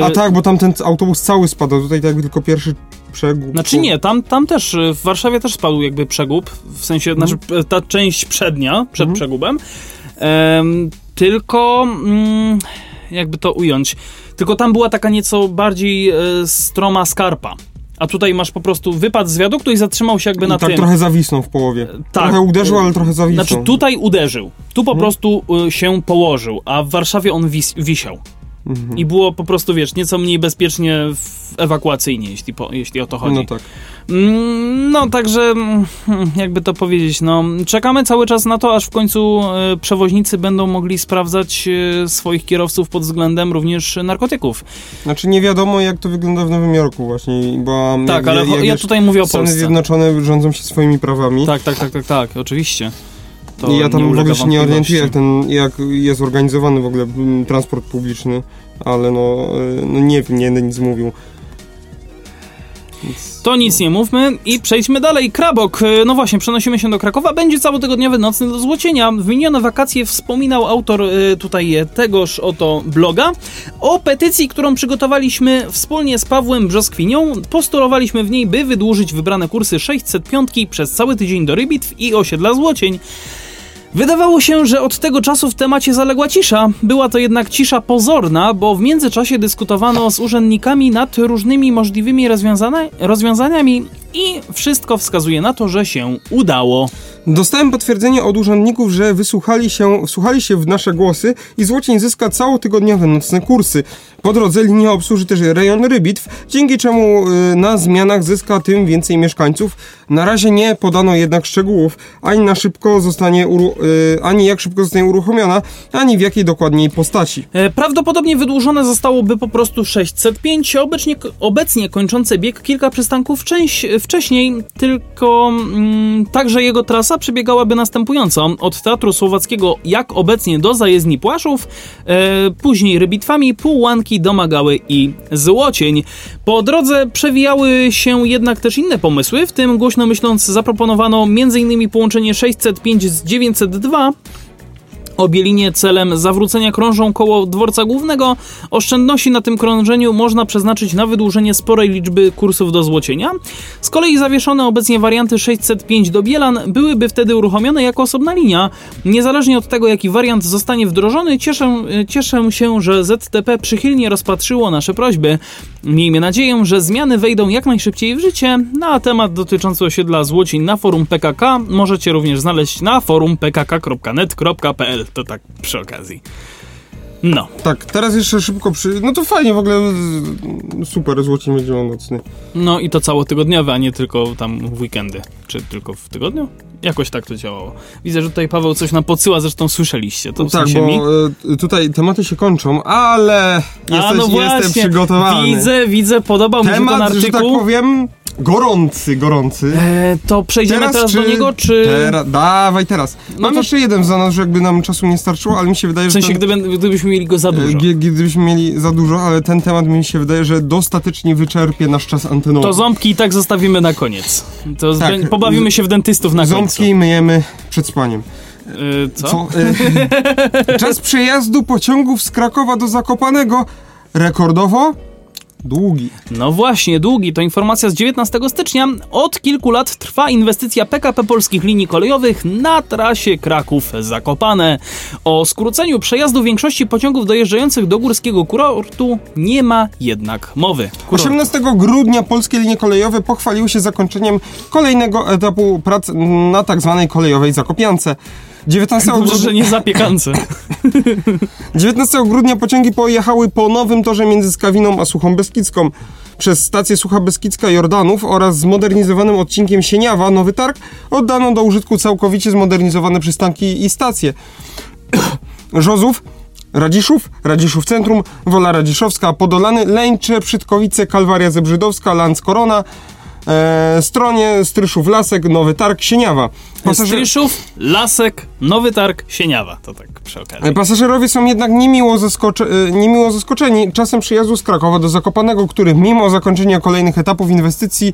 A E, tak, bo tam ten autobus cały spadał, tutaj tak jakby tylko pierwszy przegub. Znaczy nie, tam, tam też, y, w Warszawie też spadł jakby przegub, w sensie, Mhm. znaczy p- ta część przednia, przed przegubem, Em, tylko, mm, jakby to ująć, tylko tam była taka nieco bardziej e, stroma skarpa, a tutaj masz po prostu wypad z wiaduktu i zatrzymał się jakby na tak tym. trochę zawisnął w połowie. tak. Trochę uderzył, ale trochę zawisnął. Znaczy tutaj uderzył, tu po prostu y, się położył, a w Warszawie on wis wisiał. Mhm. I było po prostu, wiesz, nieco mniej bezpiecznie ewakuacyjnie, jeśli, po, jeśli o to chodzi. No tak. Mm, No, także mm, jakby to powiedzieć, no, czekamy cały czas na to, aż w końcu e, przewoźnicy będą mogli sprawdzać e, swoich kierowców pod względem również narkotyków. Znaczy nie wiadomo jak to wygląda w Nowym Jorku właśnie, bo Tak, jak, ale jak ja wiesz, tutaj mówię o Stany Polsce. Zjednoczone rządzą się swoimi prawami. Tak, tak, tak, tak, tak, oczywiście. To I ja tam nie w ogóle się nie orientuję, jak, ten, jak jest organizowany w ogóle mm, transport publiczny, ale no, y, no nie wiem, nie będę nic mówił. To nic nie mówmy i przejdźmy dalej. Krabok, e, no właśnie, przenosimy się do Krakowa. Będzie całotygodniowy nocny do złocienia. W minione wakacje wspominał autor e, tutaj tegoż oto bloga o petycji, którą przygotowaliśmy wspólnie z Pawłem Brzoskwinią. Postulowaliśmy w niej, by wydłużyć wybrane kursy 605 przez cały tydzień do Rybitw i osiedla Złocień. Wydawało się, że od tego czasu w temacie zaległa cisza. Była to jednak cisza pozorna, bo w międzyczasie dyskutowano z urzędnikami nad różnymi możliwymi rozwiązana- rozwiązaniami i wszystko wskazuje na to, że się udało. Dostałem potwierdzenie od urzędników, że wysłuchali się, wsłuchali się w nasze głosy i Złocień zyska całotygodniowe nocne kursy. Po drodze linia obsłuży też rejon Rybitw, dzięki czemu y, na zmianach zyska tym więcej mieszkańców. Na razie nie podano jednak szczegółów, ani na szybko zostanie uru, y, ani jak szybko zostanie uruchomiona, ani w jakiej dokładniej postaci. E, Prawdopodobnie wydłużone zostałoby po prostu 605, obecnie, obecnie kończące bieg kilka przystanków część, wcześniej, tylko mm, także jego trasa przebiegałaby następująco. Od Teatru Słowackiego, jak obecnie do zajezdni Płaszów, e, później Rybitwami, Półłanki, Domagały i Złocień. Po drodze przewijały się jednak też inne pomysły, w tym głośno myśląc zaproponowano m.in. połączenie 605 z 902, o Bielinie celem zawrócenia krążą koło dworca głównego. Oszczędności na tym krążeniu można przeznaczyć na wydłużenie sporej liczby kursów do złocienia. Z kolei zawieszone obecnie warianty 605 do Bielan byłyby wtedy uruchomione jako osobna linia. Niezależnie od tego, jaki wariant zostanie wdrożony, cieszę, cieszę się, że ZTP przychylnie rozpatrzyło nasze prośby. Miejmy nadzieję, że zmiany wejdą jak najszybciej w życie. Na temat dotyczący osiedla Złocień na forum PKK możecie również znaleźć na forum pkk.net.pl. To tak przy okazji. No, Tak, teraz jeszcze szybko przy... No to fajnie, w ogóle super, Złocień będzie nocny. no i to całotygodniowe, a nie tylko tam w weekendy. Czy tylko w tygodniu? Jakoś tak to działało. Widzę, że tutaj Paweł coś nam podsyła, zresztą słyszeliście. To w tak, sensie mi. bo y, tutaj tematy się kończą, ale jesteś, A no właśnie, jestem przygotowany. widzę, widzę, podobał mi się ten Temat, że tak artykuł. powiem, gorący, gorący. E, to przejdziemy teraz, do niego, czy... Teraz, dawaj teraz. Mam to- jeszcze jeden za nas, że jakby nam czasu nie starczyło, ale mi się wydaje, W że sensie, ten, gdyby, gdybyśmy mieli go za e, dużo. g- gdybyśmy mieli za dużo, ale ten temat mi się wydaje, że dostatecznie wyczerpie nasz czas antenowy. To ząbki i tak zostawimy na koniec. To Tak. pobawimy się w dentystów na Ząbki myjemy przed spaniem. końcu. Y, co? E, [laughs] czas przejazdu pociągów z Krakowa do Zakopanego rekordowo długi. No właśnie, długi. To informacja z 19 stycznia. Od kilku lat trwa inwestycja PKP Polskich Linii Kolejowych na trasie Kraków-Zakopane. O skróceniu przejazdu większości pociągów dojeżdżających do górskiego kurortu nie ma jednak mowy. Kurort. 18 grudnia polskie linie kolejowe pochwaliły się zakończeniem kolejnego etapu prac na tzw. kolejowej Zakopiance. 19 Dobrze, grudnia, że nie zapiekance. [laughs] 19 grudnia pociągi pojechały po nowym torze między Skawiną a Suchą Beskidzką przez stację Sucha Beskidzka Jordanów oraz zmodernizowanym odcinkiem Sieniawa Nowy Targ oddano do użytku całkowicie zmodernizowane przystanki i stacje. [coughs] Żozów, Radziszów, Radziszów Centrum, Wola Radziszowska, Podolany, Leńcze, Przytkowice, Kalwaria Zebrzydowska, Lanc Korona, e, Stronie, Stryszów Lasek, Nowy Targ, Sieniawa. Pasażer- Stryszów, Lasek, Nowy Targ, Sieniawa. To tak przy okazji. E, Pasażerowie są jednak niemiło, zaskocze, e, niemiło zaskoczeni czasem przyjazdu z Krakowa do Zakopanego, który mimo zakończenia kolejnych etapów inwestycji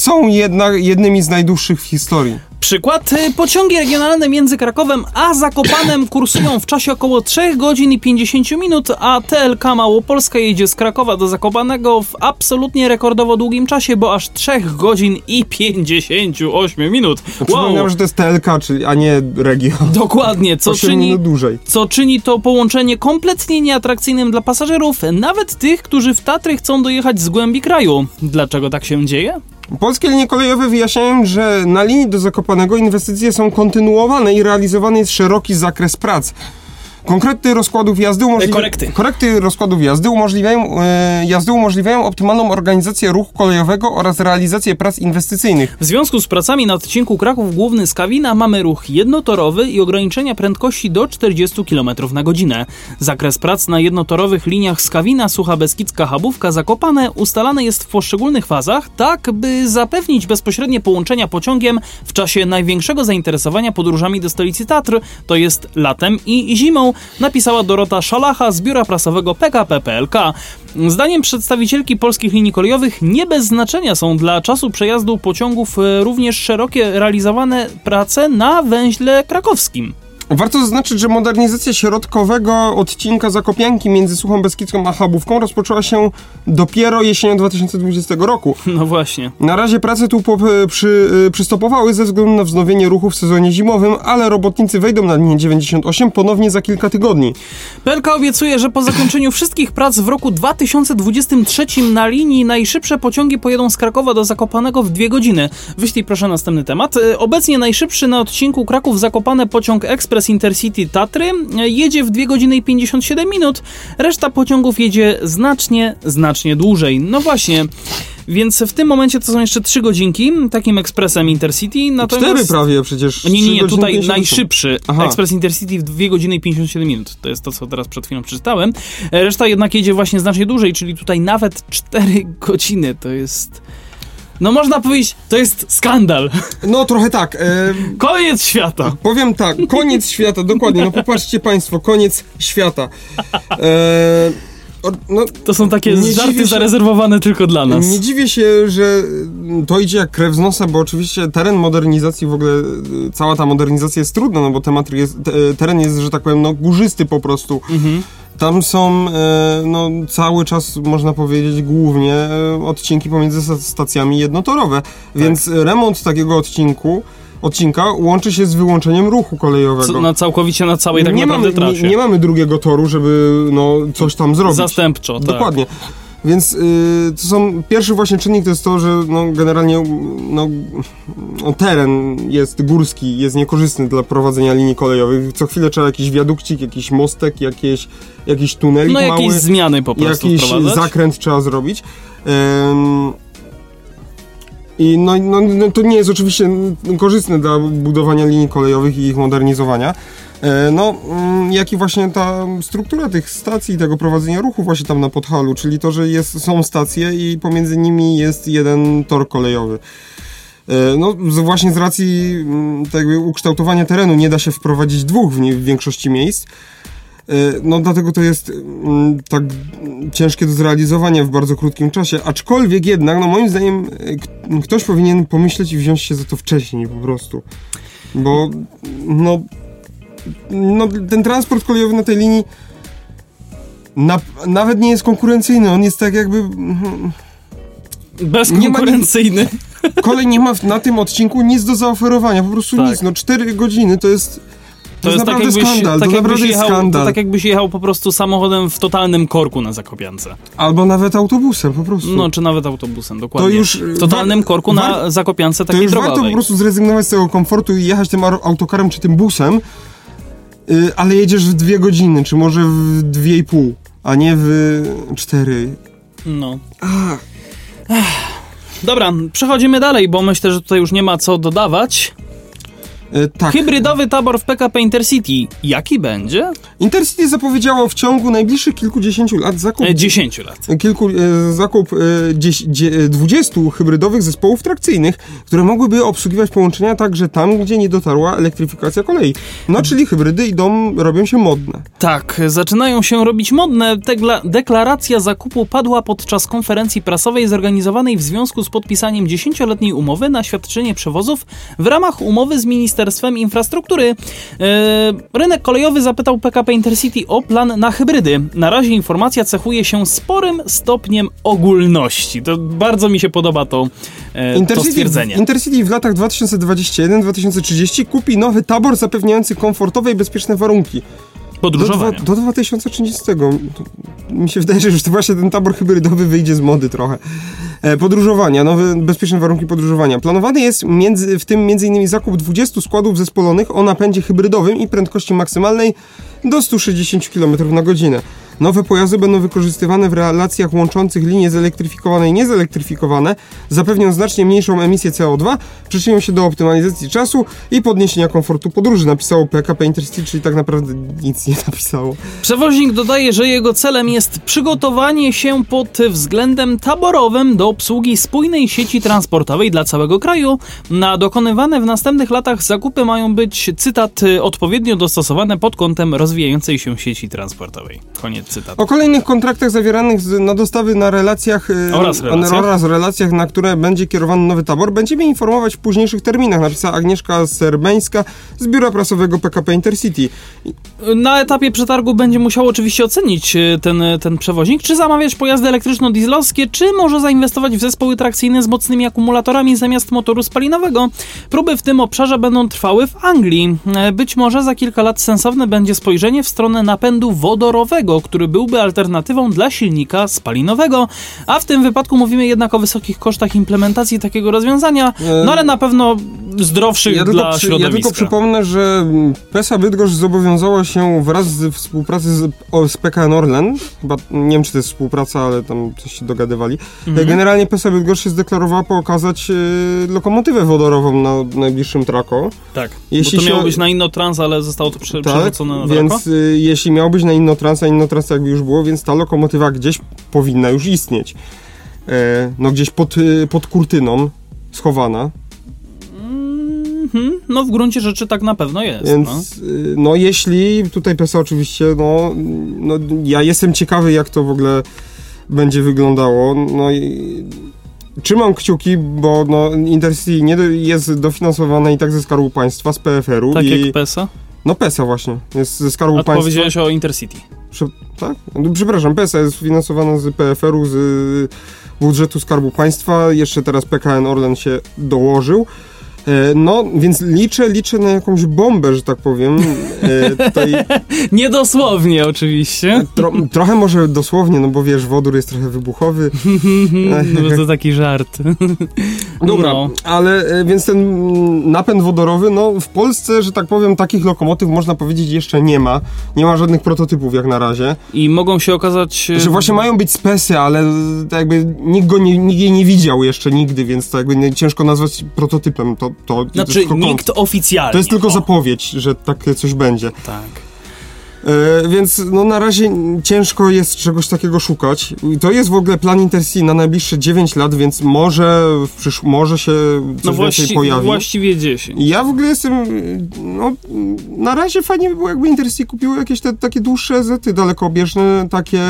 są jednak jednymi z najdłuższych w historii. Przykład. y, Pociągi regionalne między Krakowem a Zakopanem [coughs] kursują w czasie około 3 godzin i 50 minut, a TLK Małopolska jedzie z Krakowa do Zakopanego w absolutnie rekordowo długim czasie, bo aż 3 godzin i 58 minut. Wow. Przypominam, że to jest TLK, czyli, a nie Regio. Dokładnie, co 8 czyni, dłużej. co czyni to połączenie kompletnie nieatrakcyjnym dla pasażerów, nawet tych, którzy w Tatry chcą dojechać z głębi kraju. Dlaczego tak się dzieje? Polskie linie kolejowe wyjaśniają, że na linii do Zakopanego inwestycje są kontynuowane i realizowany jest szeroki zakres prac. Konkrety rozkładów jazdy umożliwiają... korekty. Korekty rozkładów jazdy umożliwiają, e, jazdy umożliwiają optymalną organizację ruchu kolejowego oraz realizację prac inwestycyjnych. W związku z pracami na odcinku Kraków Główny z Kawina mamy ruch jednotorowy i ograniczenia prędkości do 40 km na godzinę. Zakres prac na jednotorowych liniach z Kawina, Sucha Beskidzka, Chabówka, Zakopane ustalany jest w poszczególnych fazach, tak by zapewnić bezpośrednie połączenia pociągiem w czasie największego zainteresowania podróżami do stolicy Tatr, to jest latem i zimą, napisała Dorota Szalacha z biura prasowego PKP PLK. Zdaniem przedstawicielki polskich linii kolejowych nie bez znaczenia są dla czasu przejazdu pociągów e, również szerokie realizowane prace na węźle krakowskim. Warto zaznaczyć, że modernizacja środkowego odcinka Zakopianki między Suchą Beskidzką a Chabówką rozpoczęła się dopiero jesienią 2020 roku. [laughs] No właśnie. Na razie prace tu po, przy, y, przystopowały ze względu na wznowienie ruchu w sezonie zimowym, ale robotnicy wejdą na linię 98 ponownie za kilka tygodni. PLK obiecuje, że po zakończeniu wszystkich prac w roku 2023 na linii najszybsze pociągi pojedą z Krakowa do Zakopanego w dwie godziny. Wyślij proszę następny temat. E, Obecnie najszybszy na odcinku Kraków-Zakopane pociąg Express Intercity Tatry e, jedzie w 2 godziny i 57 minut. Reszta pociągów jedzie znacznie, znacznie dłużej. No właśnie. Więc w tym momencie to są jeszcze 3 godzinki takim ekspresem Intercity. Natomiast... Cztery prawie przecież. Nie, nie, nie, tutaj 58. najszybszy Aha. Express Intercity w 2 godziny i 57 minut. To jest to, co teraz przed chwilą przeczytałem. E, Reszta jednak jedzie właśnie znacznie dłużej, czyli tutaj nawet 4 godziny to jest... No można powiedzieć, to jest skandal. No trochę tak. E, Koniec świata. powiem tak, koniec świata, dokładnie. No popatrzcie państwo, koniec świata. E, o, no, To są takie żarty się- zarezerwowane tylko dla nas. Nie dziwię się, że to idzie jak krew z nosa, bo oczywiście teren modernizacji, w ogóle y, cała ta modernizacja jest trudna, no bo temat jest, te, teren jest, że tak powiem, no górzysty po prostu. Mhm. Tam są e, no, cały czas, można powiedzieć, głównie e, odcinki pomiędzy sta- stacjami jednotorowe, więc remont takiego odcinku odcinka łączy się z wyłączeniem ruchu kolejowego. Na całkowicie na całej tak nie, naprawdę mamy, trasie. nie, nie mamy drugiego toru, żeby no, coś tam zrobić. Zastępczo, tak. Dokładnie. Więc y, to są pierwszy właśnie czynnik to jest to, że no, generalnie no, no, teren jest górski, jest niekorzystny dla prowadzenia linii kolejowych. Co chwilę trzeba jakiś wiadukcik, jakiś mostek, jakieś, jakiś tunelik No jakieś mały, zmiany po prostu jakiś wprowadzać. zakręt trzeba zrobić. Ym, I no, no, no, to nie jest oczywiście korzystne dla budowania linii kolejowych i ich modernizowania. E, No, mm, jak i właśnie ta struktura tych stacji, tego prowadzenia ruchu właśnie tam na Podhalu, czyli to, że jest, są stacje i pomiędzy nimi jest jeden tor kolejowy. E, No, właśnie z racji tak ukształtowania terenu nie da się wprowadzić dwóch w, nie, w większości miejsc. E, No, dlatego to jest mm, tak ciężkie do zrealizowania w bardzo krótkim czasie. Aczkolwiek jednak, no moim zdaniem, ktoś powinien pomyśleć i wziąć się za to wcześniej po prostu. Bo, no, no ten transport kolejowy na tej linii na, nawet nie jest konkurencyjny. On jest tak jakby. mhm, Bezkonkurencyjny. Kolej nie ma na tym odcinku nic do zaoferowania, po prostu Tak. nic. No 4 godziny to jest To jest tak naprawdę jakbyś, skandal, tak to jakbyś naprawdę jest jechał, skandal. To tak jakbyś jechał po prostu samochodem w totalnym korku na Zakopiance. Albo nawet autobusem po prostu. No, czy nawet autobusem, dokładnie. już, w totalnym wa- korku na Zakopiance to takiej już warto drogowej. po prostu zrezygnować z tego komfortu i jechać tym ar- autokarem czy tym busem, y, ale jedziesz w dwie godziny, czy może w dwie i pół, a nie w cztery. No. Ech. Dobra, przechodzimy dalej, bo myślę, że tutaj już nie ma co dodawać. Y, tak. Hybrydowy tabor w PKP Intercity. Jaki będzie? Intercity zapowiedziało w ciągu najbliższych kilkudziesięciu lat zakup E, 10 lat. kilku, e, zakup e, dzies, dzie, e, 20 hybrydowych zespołów trakcyjnych, które mogłyby obsługiwać połączenia także tam, gdzie nie dotarła elektryfikacja kolei. No, czyli hybrydy idą, robią się modne. Tak, zaczynają się robić modne. Tegla- deklaracja zakupu padła podczas konferencji prasowej zorganizowanej w związku z podpisaniem 10-letniej umowy na świadczenie przewozów w ramach umowy z Ministerstwem Infrastruktury. E, rynek kolejowy zapytał PKP Intercity o plan na hybrydy. Na razie informacja cechuje się sporym stopniem ogólności. To bardzo mi się podoba to, e, to stwierdzenie. Intercity w latach 2021-2030 kupi nowy tabor zapewniający komfortowe i bezpieczne warunki. Do, dwa, do 2030. To, mi się wydaje, że już to właśnie ten tabor hybrydowy wyjdzie z mody trochę. E, podróżowania, nowe bezpieczne warunki podróżowania. Planowany jest między, w tym m.in. zakup 20 składów zespolonych o napędzie hybrydowym i prędkości maksymalnej do 160 km na godzinę. Nowe pojazdy będą wykorzystywane w relacjach łączących linie zelektryfikowane i niezelektryfikowane, zapewnią znacznie mniejszą emisję CO2, przyczynią się do optymalizacji czasu i podniesienia komfortu podróży, napisało PKP Intercity, czyli tak naprawdę nic nie napisało. Przewoźnik dodaje, że jego celem jest przygotowanie się pod względem taborowym do obsługi spójnej sieci transportowej dla całego kraju. Na dokonywane w następnych latach zakupy mają być, cytat, odpowiednio dostosowane pod kątem rozwijającej się sieci transportowej. Koniec cytatu. O kolejnych kontraktach zawieranych z, na dostawy na relacjach, e, Oraz relacjach. oraz relacjach, na które będzie kierowany nowy tabor, będziemy informować w późniejszych terminach, napisała Agnieszka Serbeńska z biura prasowego PKP Intercity. Na etapie przetargu będzie musiał oczywiście ocenić y, ten, ten przewoźnik, czy zamawiać pojazdy elektryczno-dieslowskie, czy może zainwestować w zespoły trakcyjne z mocnymi akumulatorami zamiast motoru spalinowego. Próby w tym obszarze będą trwały w Anglii. E, Być może za kilka lat sensowne będzie spojrzenie w stronę napędu wodorowego, który byłby alternatywą dla silnika spalinowego, a w tym wypadku mówimy jednak o wysokich kosztach implementacji takiego rozwiązania, no ale na pewno zdrowszych Ja dla tylko, środowiska. ja tylko przypomnę, że PESA Bydgoszcz zobowiązała się wraz z współpracy z, o, z PKN Orlen, chyba nie wiem czy to jest współpraca, ale tam coś się dogadywali. Mhm. Generalnie PESA Bydgoszcz się zdeklarowała pokazać e, lokomotywę wodorową na najbliższym trako. Tak, Jeśli bo to miało się- być na Innotrans, ale zostało to prze, Tak, przerzucone na więc y, jeśli miał być na Innotrans, a Innotrans jakby już było, więc ta lokomotywa gdzieś powinna już istnieć. E, no gdzieś pod, y, pod kurtyną schowana, Mhm, no w gruncie rzeczy tak na pewno jest. no. więc y, no jeśli tutaj PESA oczywiście, no, no ja jestem ciekawy jak to w ogóle będzie wyglądało, no i trzymam kciuki, bo no Intercity nie do, jest dofinansowane i tak ze Skarbu Państwa, z PFR-u Tak i jak PESA. No PESA właśnie, jest ze Skarbu Państwa. powiedziałeś o Intercity. Prze- tak? No, Przepraszam, PESA jest finansowana z PFR-u, z budżetu Skarbu Państwa. Jeszcze teraz PKN Orlen się dołożył. E, No, więc liczę, liczę na jakąś bombę, że tak powiem. E, Tutaj [laughs] Niedosłownie oczywiście. tro, trochę może dosłownie, no bo wiesz, wodór jest trochę wybuchowy. [laughs] No to taki żart. [laughs] Dobra, No. ale e, więc ten napęd wodorowy, no w Polsce, że tak powiem, takich lokomotyw można powiedzieć jeszcze nie ma. Nie ma żadnych prototypów jak na razie. I mogą się okazać... Że właśnie mają być spesy, ale tak jakby nikt go nie, nikt jej nie widział jeszcze nigdy, więc to jakby nie, ciężko nazwać prototypem. To, to, to Znaczy jest tylko nikt oficjalnie. To jest tylko o, zapowiedź, że takie coś będzie. Tak. E, więc no na razie ciężko jest czegoś takiego szukać. I to jest w ogóle plan Intercity na najbliższe 9 lat, więc może w przysz- może się coś No więcej właści- pojawi. właściwie 10. I Ja w ogóle jestem, no, na razie fajnie by było, jakby Intercity kupiło jakieś te, takie dłuższe zety dalekobieżne, takie...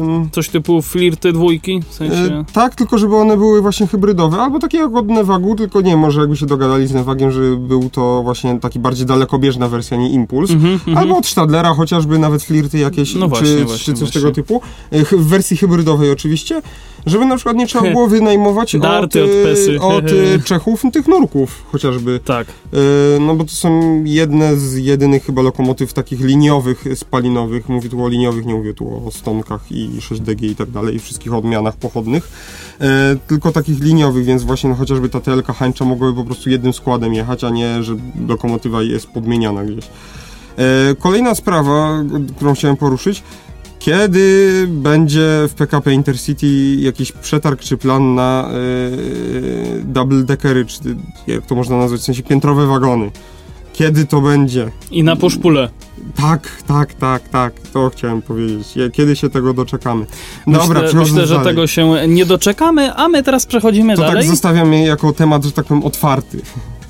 ym, Coś typu flirty dwójki, w sensie... E, tak, tylko żeby one były właśnie hybrydowe, albo takie jak od Nevagu, tylko nie, może jakby się dogadali z Nevagiem, żeby był to właśnie taki bardziej dalekobieżna wersja, nie Impuls. Mhm, mhm. Albo od Chociażby nawet flirty jakieś, No właśnie, czy, właśnie, czy coś właśnie. tego typu. E, W wersji hybrydowej oczywiście. Żeby na przykład nie trzeba było wynajmować Darty od, od y, Pesy. od y, Czechów tych nurków chociażby. Tak. No bo to są jedne z jedynych chyba lokomotyw takich liniowych, spalinowych. Mówię tu o liniowych, nie mówię tu o stonkach i 6DG i tak dalej, i wszystkich odmianach pochodnych. Tylko takich liniowych, więc właśnie no, chociażby ta TLK Hańcza mogłaby po prostu jednym składem jechać, a nie, że lokomotywa jest podmieniana gdzieś. E, Kolejna sprawa, którą chciałem poruszyć. Kiedy będzie w PKP Intercity jakiś przetarg czy plan na e, double deckery, czy jak to można nazwać, w sensie piętrowe wagony? Kiedy to będzie? I na poszpule. Tak, tak, tak, tak, to chciałem powiedzieć. Kiedy się tego doczekamy? Dobra, myślę, myślę że dalej. tego się nie doczekamy, a my teraz przechodzimy To dalej. tak zostawiam je jako temat, że tak powiem, otwarty,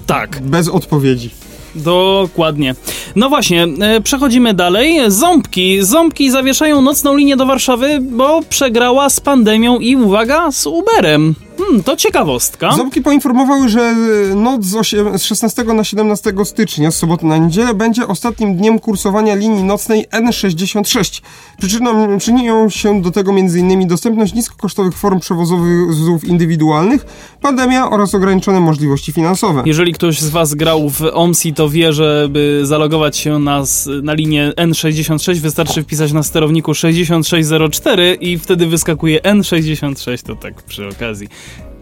tak. bez odpowiedzi. Dokładnie. No właśnie, e, przechodzimy dalej. Ząbki. Ząbki zawieszają nocną linię do Warszawy, bo przegrała z pandemią i uwaga, z Uberem. Hmm, to ciekawostka. Ząbki poinformowały, że noc z, osiem- z 16 na 17 stycznia, z soboty na niedzielę, będzie ostatnim dniem kursowania linii nocnej N66. Przyczyną, przyczynią się do tego m.in. dostępność niskokosztowych form przewozów indywidualnych, pandemia oraz ograniczone możliwości finansowe. Jeżeli ktoś z Was grał w OMSI, to wie, że by zalogować się na, na linię N66 wystarczy wpisać na sterowniku 6604 i wtedy wyskakuje N66, to tak przy okazji.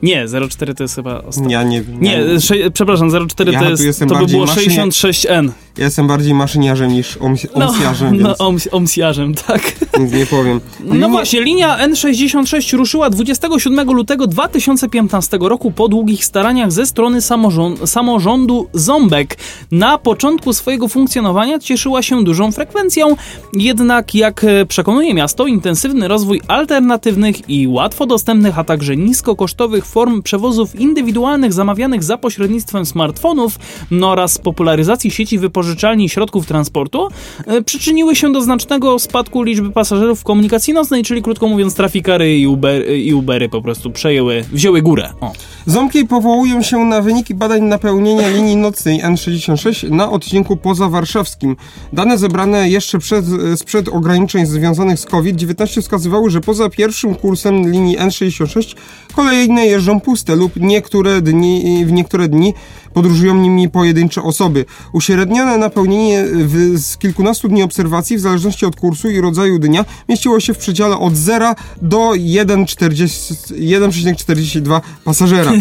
Nie, 04 to jest chyba ostatni. Ja nie wiem. Nie, sze, przepraszam, 04 Ja to jest, to by było maszynie- 66N. Ja jestem bardziej maszyniarzem niż oms, omsjarzem, no, więc, oms, omsjarzem, tak. więc nie powiem. No właśnie, linia N66 ruszyła 27 lutego 2015 roku po długich staraniach ze strony samorząd, samorządu Ząbek. Na początku swojego funkcjonowania cieszyła się dużą frekwencją, jednak jak e, przekonuje miasto, intensywny rozwój alternatywnych i łatwo dostępnych, a także niskokosztowych form przewozów indywidualnych zamawianych za pośrednictwem smartfonów no oraz popularyzacji sieci wypożyczalni środków transportu e, przyczyniły się do znacznego spadku liczby pasażerów w komunikacji nocnej, czyli krótko mówiąc trafikary i, Uber, i Ubery po prostu przejęły, wzięły górę. O. Ząbki powołują się na wyniki badań napełnienia linii nocnej N66 na odcinku pozawarszawskim. Dane zebrane jeszcze przed, sprzed ograniczeń związanych z COVID-19 wskazywały, że poza pierwszym kursem linii N66 kolejne jeżdżą puste lub niektóre dni, w niektóre dni podróżują nimi pojedyncze osoby. Uśrednione napełnienie w, z kilkunastu dni obserwacji w zależności od kursu i rodzaju dnia mieściło się w przedziale od 0 do 1,40 1,42 pasażera. [laughs]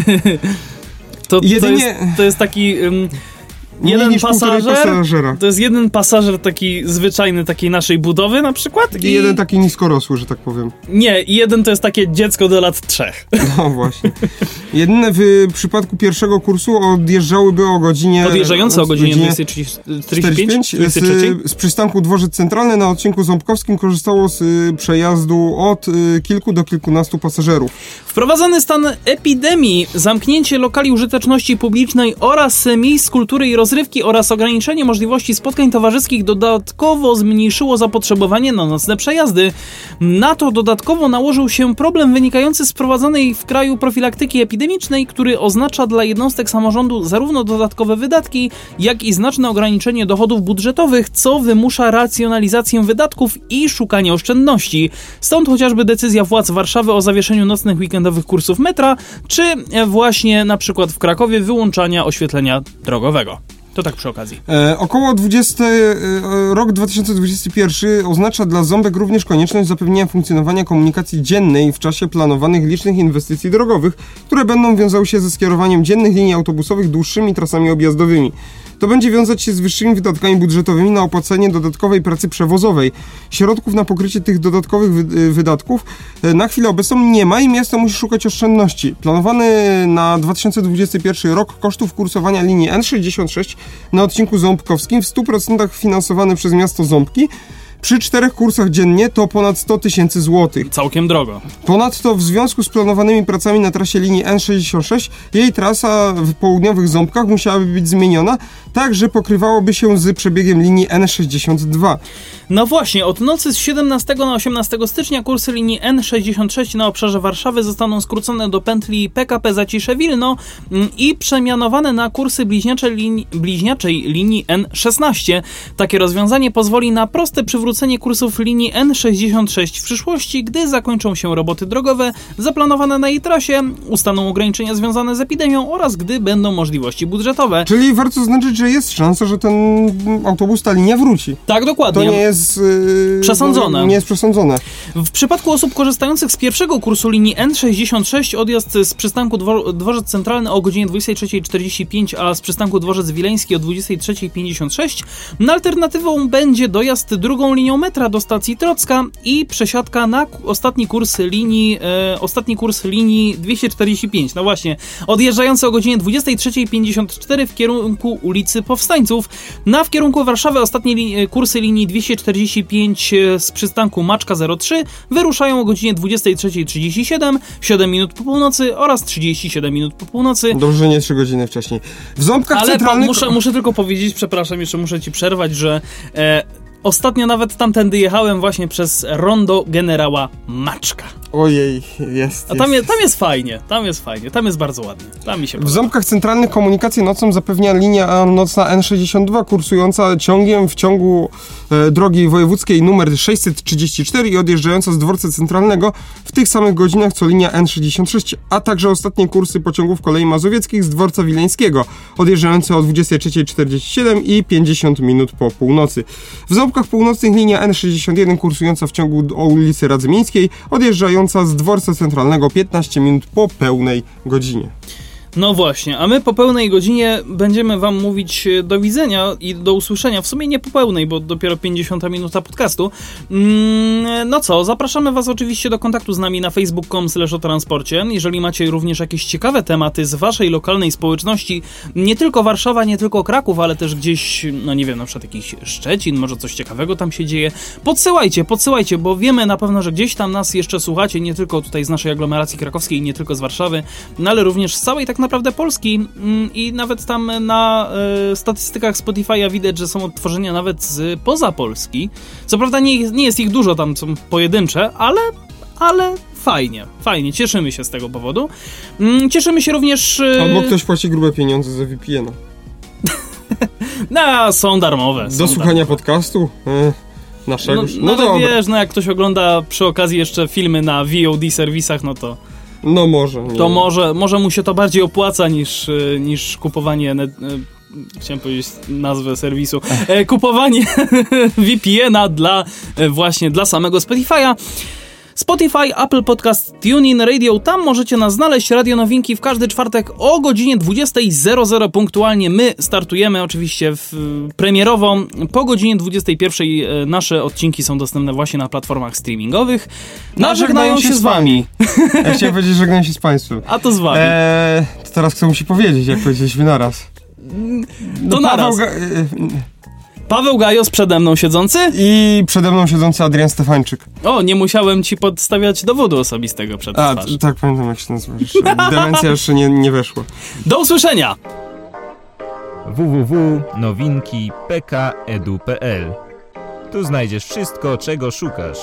To, to, Jedynie- jest, to jest taki... Mniej jeden niż pasażer, pasażera. to jest jeden pasażer taki zwyczajny, takiej naszej budowy na przykład I jeden taki niskorosły, że tak powiem. Nie, i jeden to jest takie dziecko do lat trzech. [laughs] No właśnie. Jedyne w przypadku pierwszego kursu odjeżdżałyby o godzinie... Odjeżdżające o godzinie 20.45 20.45, 23. z, z przystanku Dworzec Centralny na odcinku Ząbkowskim korzystało z y, przejazdu od y, kilku do kilkunastu pasażerów. Wprowadzony stan epidemii, zamknięcie lokali użyteczności publicznej oraz miejsc kultury i rozrywki oraz ograniczenie możliwości spotkań towarzyskich dodatkowo zmniejszyło zapotrzebowanie na nocne przejazdy. Na to dodatkowo nałożył się problem wynikający z prowadzonej w kraju profilaktyki epidemicznej, który oznacza dla jednostek samorządu zarówno dodatkowe wydatki, jak i znaczne ograniczenie dochodów budżetowych, co wymusza racjonalizację wydatków i szukanie oszczędności. Stąd chociażby decyzja władz Warszawy o zawieszeniu nocnych weekendowych kursów metra, czy właśnie na przykład w Krakowie wyłączania oświetlenia drogowego. To tak przy okazji. E, około 20, e, rok 2021 oznacza dla Ząbek również konieczność zapewnienia funkcjonowania komunikacji dziennej w czasie planowanych licznych inwestycji drogowych, które będą wiązały się ze skierowaniem dziennych linii autobusowych dłuższymi trasami objazdowymi. To będzie wiązać się z wyższymi wydatkami budżetowymi na opłacenie dodatkowej pracy przewozowej. Środków na pokrycie tych dodatkowych wy- y, wydatków e, na chwilę obecną nie ma i miasto musi szukać oszczędności. Planowany na 2021 rok kosztów kursowania linii N66 na odcinku ząbkowskim w 100% finansowany przez miasto Ząbki przy czterech kursach dziennie to ponad 100 tysięcy złotych. Całkiem drogo. Ponadto w związku z planowanymi pracami na trasie linii N66 jej trasa w południowych Ząbkach musiałaby być zmieniona, tak że pokrywałoby się z przebiegiem linii N62. No właśnie, od nocy z 17 na 18 stycznia kursy linii N66 na obszarze Warszawy zostaną skrócone do pętli PKP Zacisze Wilno mm, i przemianowane na kursy bliźniaczej linii, bliźniaczej linii N16. Takie rozwiązanie pozwoli na proste przywrócenie kursów linii N66 w przyszłości, gdy zakończą się roboty drogowe zaplanowane na jej trasie, ustaną ograniczenia związane z epidemią oraz gdy będą możliwości budżetowe. Czyli warto zaznaczyć, że jest szansa, że ten autobus, ta linia wróci. Tak, To dokładnie. nie jest... Yy, Przesądzone. Nie jest przesądzone. W przypadku osób korzystających z pierwszego kursu linii N66 odjazd z przystanku Dwor Dworzec Centralny o godzinie 23.45, a z przystanku Dworzec Wileński o 23.56, no alternatywą będzie dojazd drugą linią metra do stacji Trocka i przesiadka na ostatni kurs linii e, ostatni kurs linii 245. No właśnie, odjeżdżający o godzinie 23.54 w kierunku ulicy Powstańców, na w kierunku Warszawy ostatnie li e, kursy linii 245 e, z przystanku Maczka 03 wyruszają o godzinie 23.37, 7 minut po północy oraz 37 minut po północy. Dobrze, że nie 3 godziny wcześniej. W ząbkach Ale centralnych... muszę, muszę tylko powiedzieć, przepraszam, jeszcze muszę ci przerwać, że e, ostatnio nawet tamtędy jechałem właśnie przez rondo generała Maczka. Ojej, jest, A tam, jest. je, tam jest fajnie, tam jest fajnie, tam jest bardzo ładnie. Tam mi się W ząbkach centralnych komunikację nocą zapewnia linia nocna N62 kursująca ciągiem w ciągu e, drogi wojewódzkiej numer 634 i odjeżdżająca z dworca centralnego w tych samych godzinach co linia N66, a także ostatnie kursy pociągów kolei mazowieckich z dworca wileńskiego, odjeżdżające o 23.47 i 50 minut po północy. W ząbkach północnych linia N61 kursująca w ciągu do ulicy Radzymińskiej, odjeżdżająca z dworca centralnego 15 minut po pełnej godzinie. No właśnie, a my po pełnej godzinie będziemy wam mówić e, do widzenia i do usłyszenia. W sumie nie po pełnej, bo dopiero 50 minuta podcastu. Mm, no co, zapraszamy was oczywiście do kontaktu z nami na facebook.com o transporcie. Jeżeli macie również jakieś ciekawe tematy z waszej lokalnej społeczności, nie tylko Warszawa, nie tylko Kraków, ale też gdzieś, no nie wiem, na przykład jakiś Szczecin, może coś ciekawego tam się dzieje, podsyłajcie, podsyłajcie, bo wiemy na pewno, że gdzieś tam nas jeszcze słuchacie, nie tylko tutaj z naszej aglomeracji krakowskiej, nie tylko z Warszawy, no ale również z całej tak naprawdę Polski mm, i nawet tam na e, statystykach Spotify'a widać, że są odtworzenia nawet z poza Polski. Co prawda nie, nie jest ich dużo, tam są pojedyncze, ale, ale fajnie, fajnie, cieszymy się z tego powodu. Mm, Cieszymy się również... e, Albo ktoś płaci grube pieniądze za VPN-a. [laughs] No, są darmowe. są Do słuchania podcastu? E, naszego? No, No, no, wiesz, no jak ktoś ogląda przy okazji jeszcze filmy na VOD serwisach, no to, No może. Nie. to może, może mu się to bardziej opłaca niż, y, niż kupowanie. Y, Chciałem powiedzieć nazwę serwisu. E, kupowanie [laughs] VPN-a dla e, właśnie dla samego Spotify'a. Spotify, Apple Podcast, TuneIn Radio, tam możecie nas znaleźć. Radio Nowinki w każdy czwartek o godzinie 20.00 punktualnie. My startujemy oczywiście w, premierowo. Po godzinie 21.00 e, nasze odcinki są dostępne właśnie na platformach streamingowych. No, żegnają się z wami. [laughs] Ja chciałem powiedzieć, że żegnam się z państwem. A to z wami. Eee, to teraz kto musi powiedzieć, jak powiedzieliśmy naraz. to naraz. Paweł e, Paweł Gajos przede mną siedzący. I przede mną siedzący Adrian Stefańczyk. O, nie musiałem ci podstawiać dowodu osobistego przed A, twarz. tak pamiętam jak się nazywa. Jeszcze Demencja jeszcze nie, nie weszła. Do usłyszenia! www.nowinki.pk.edu.pl Tu znajdziesz wszystko, czego szukasz.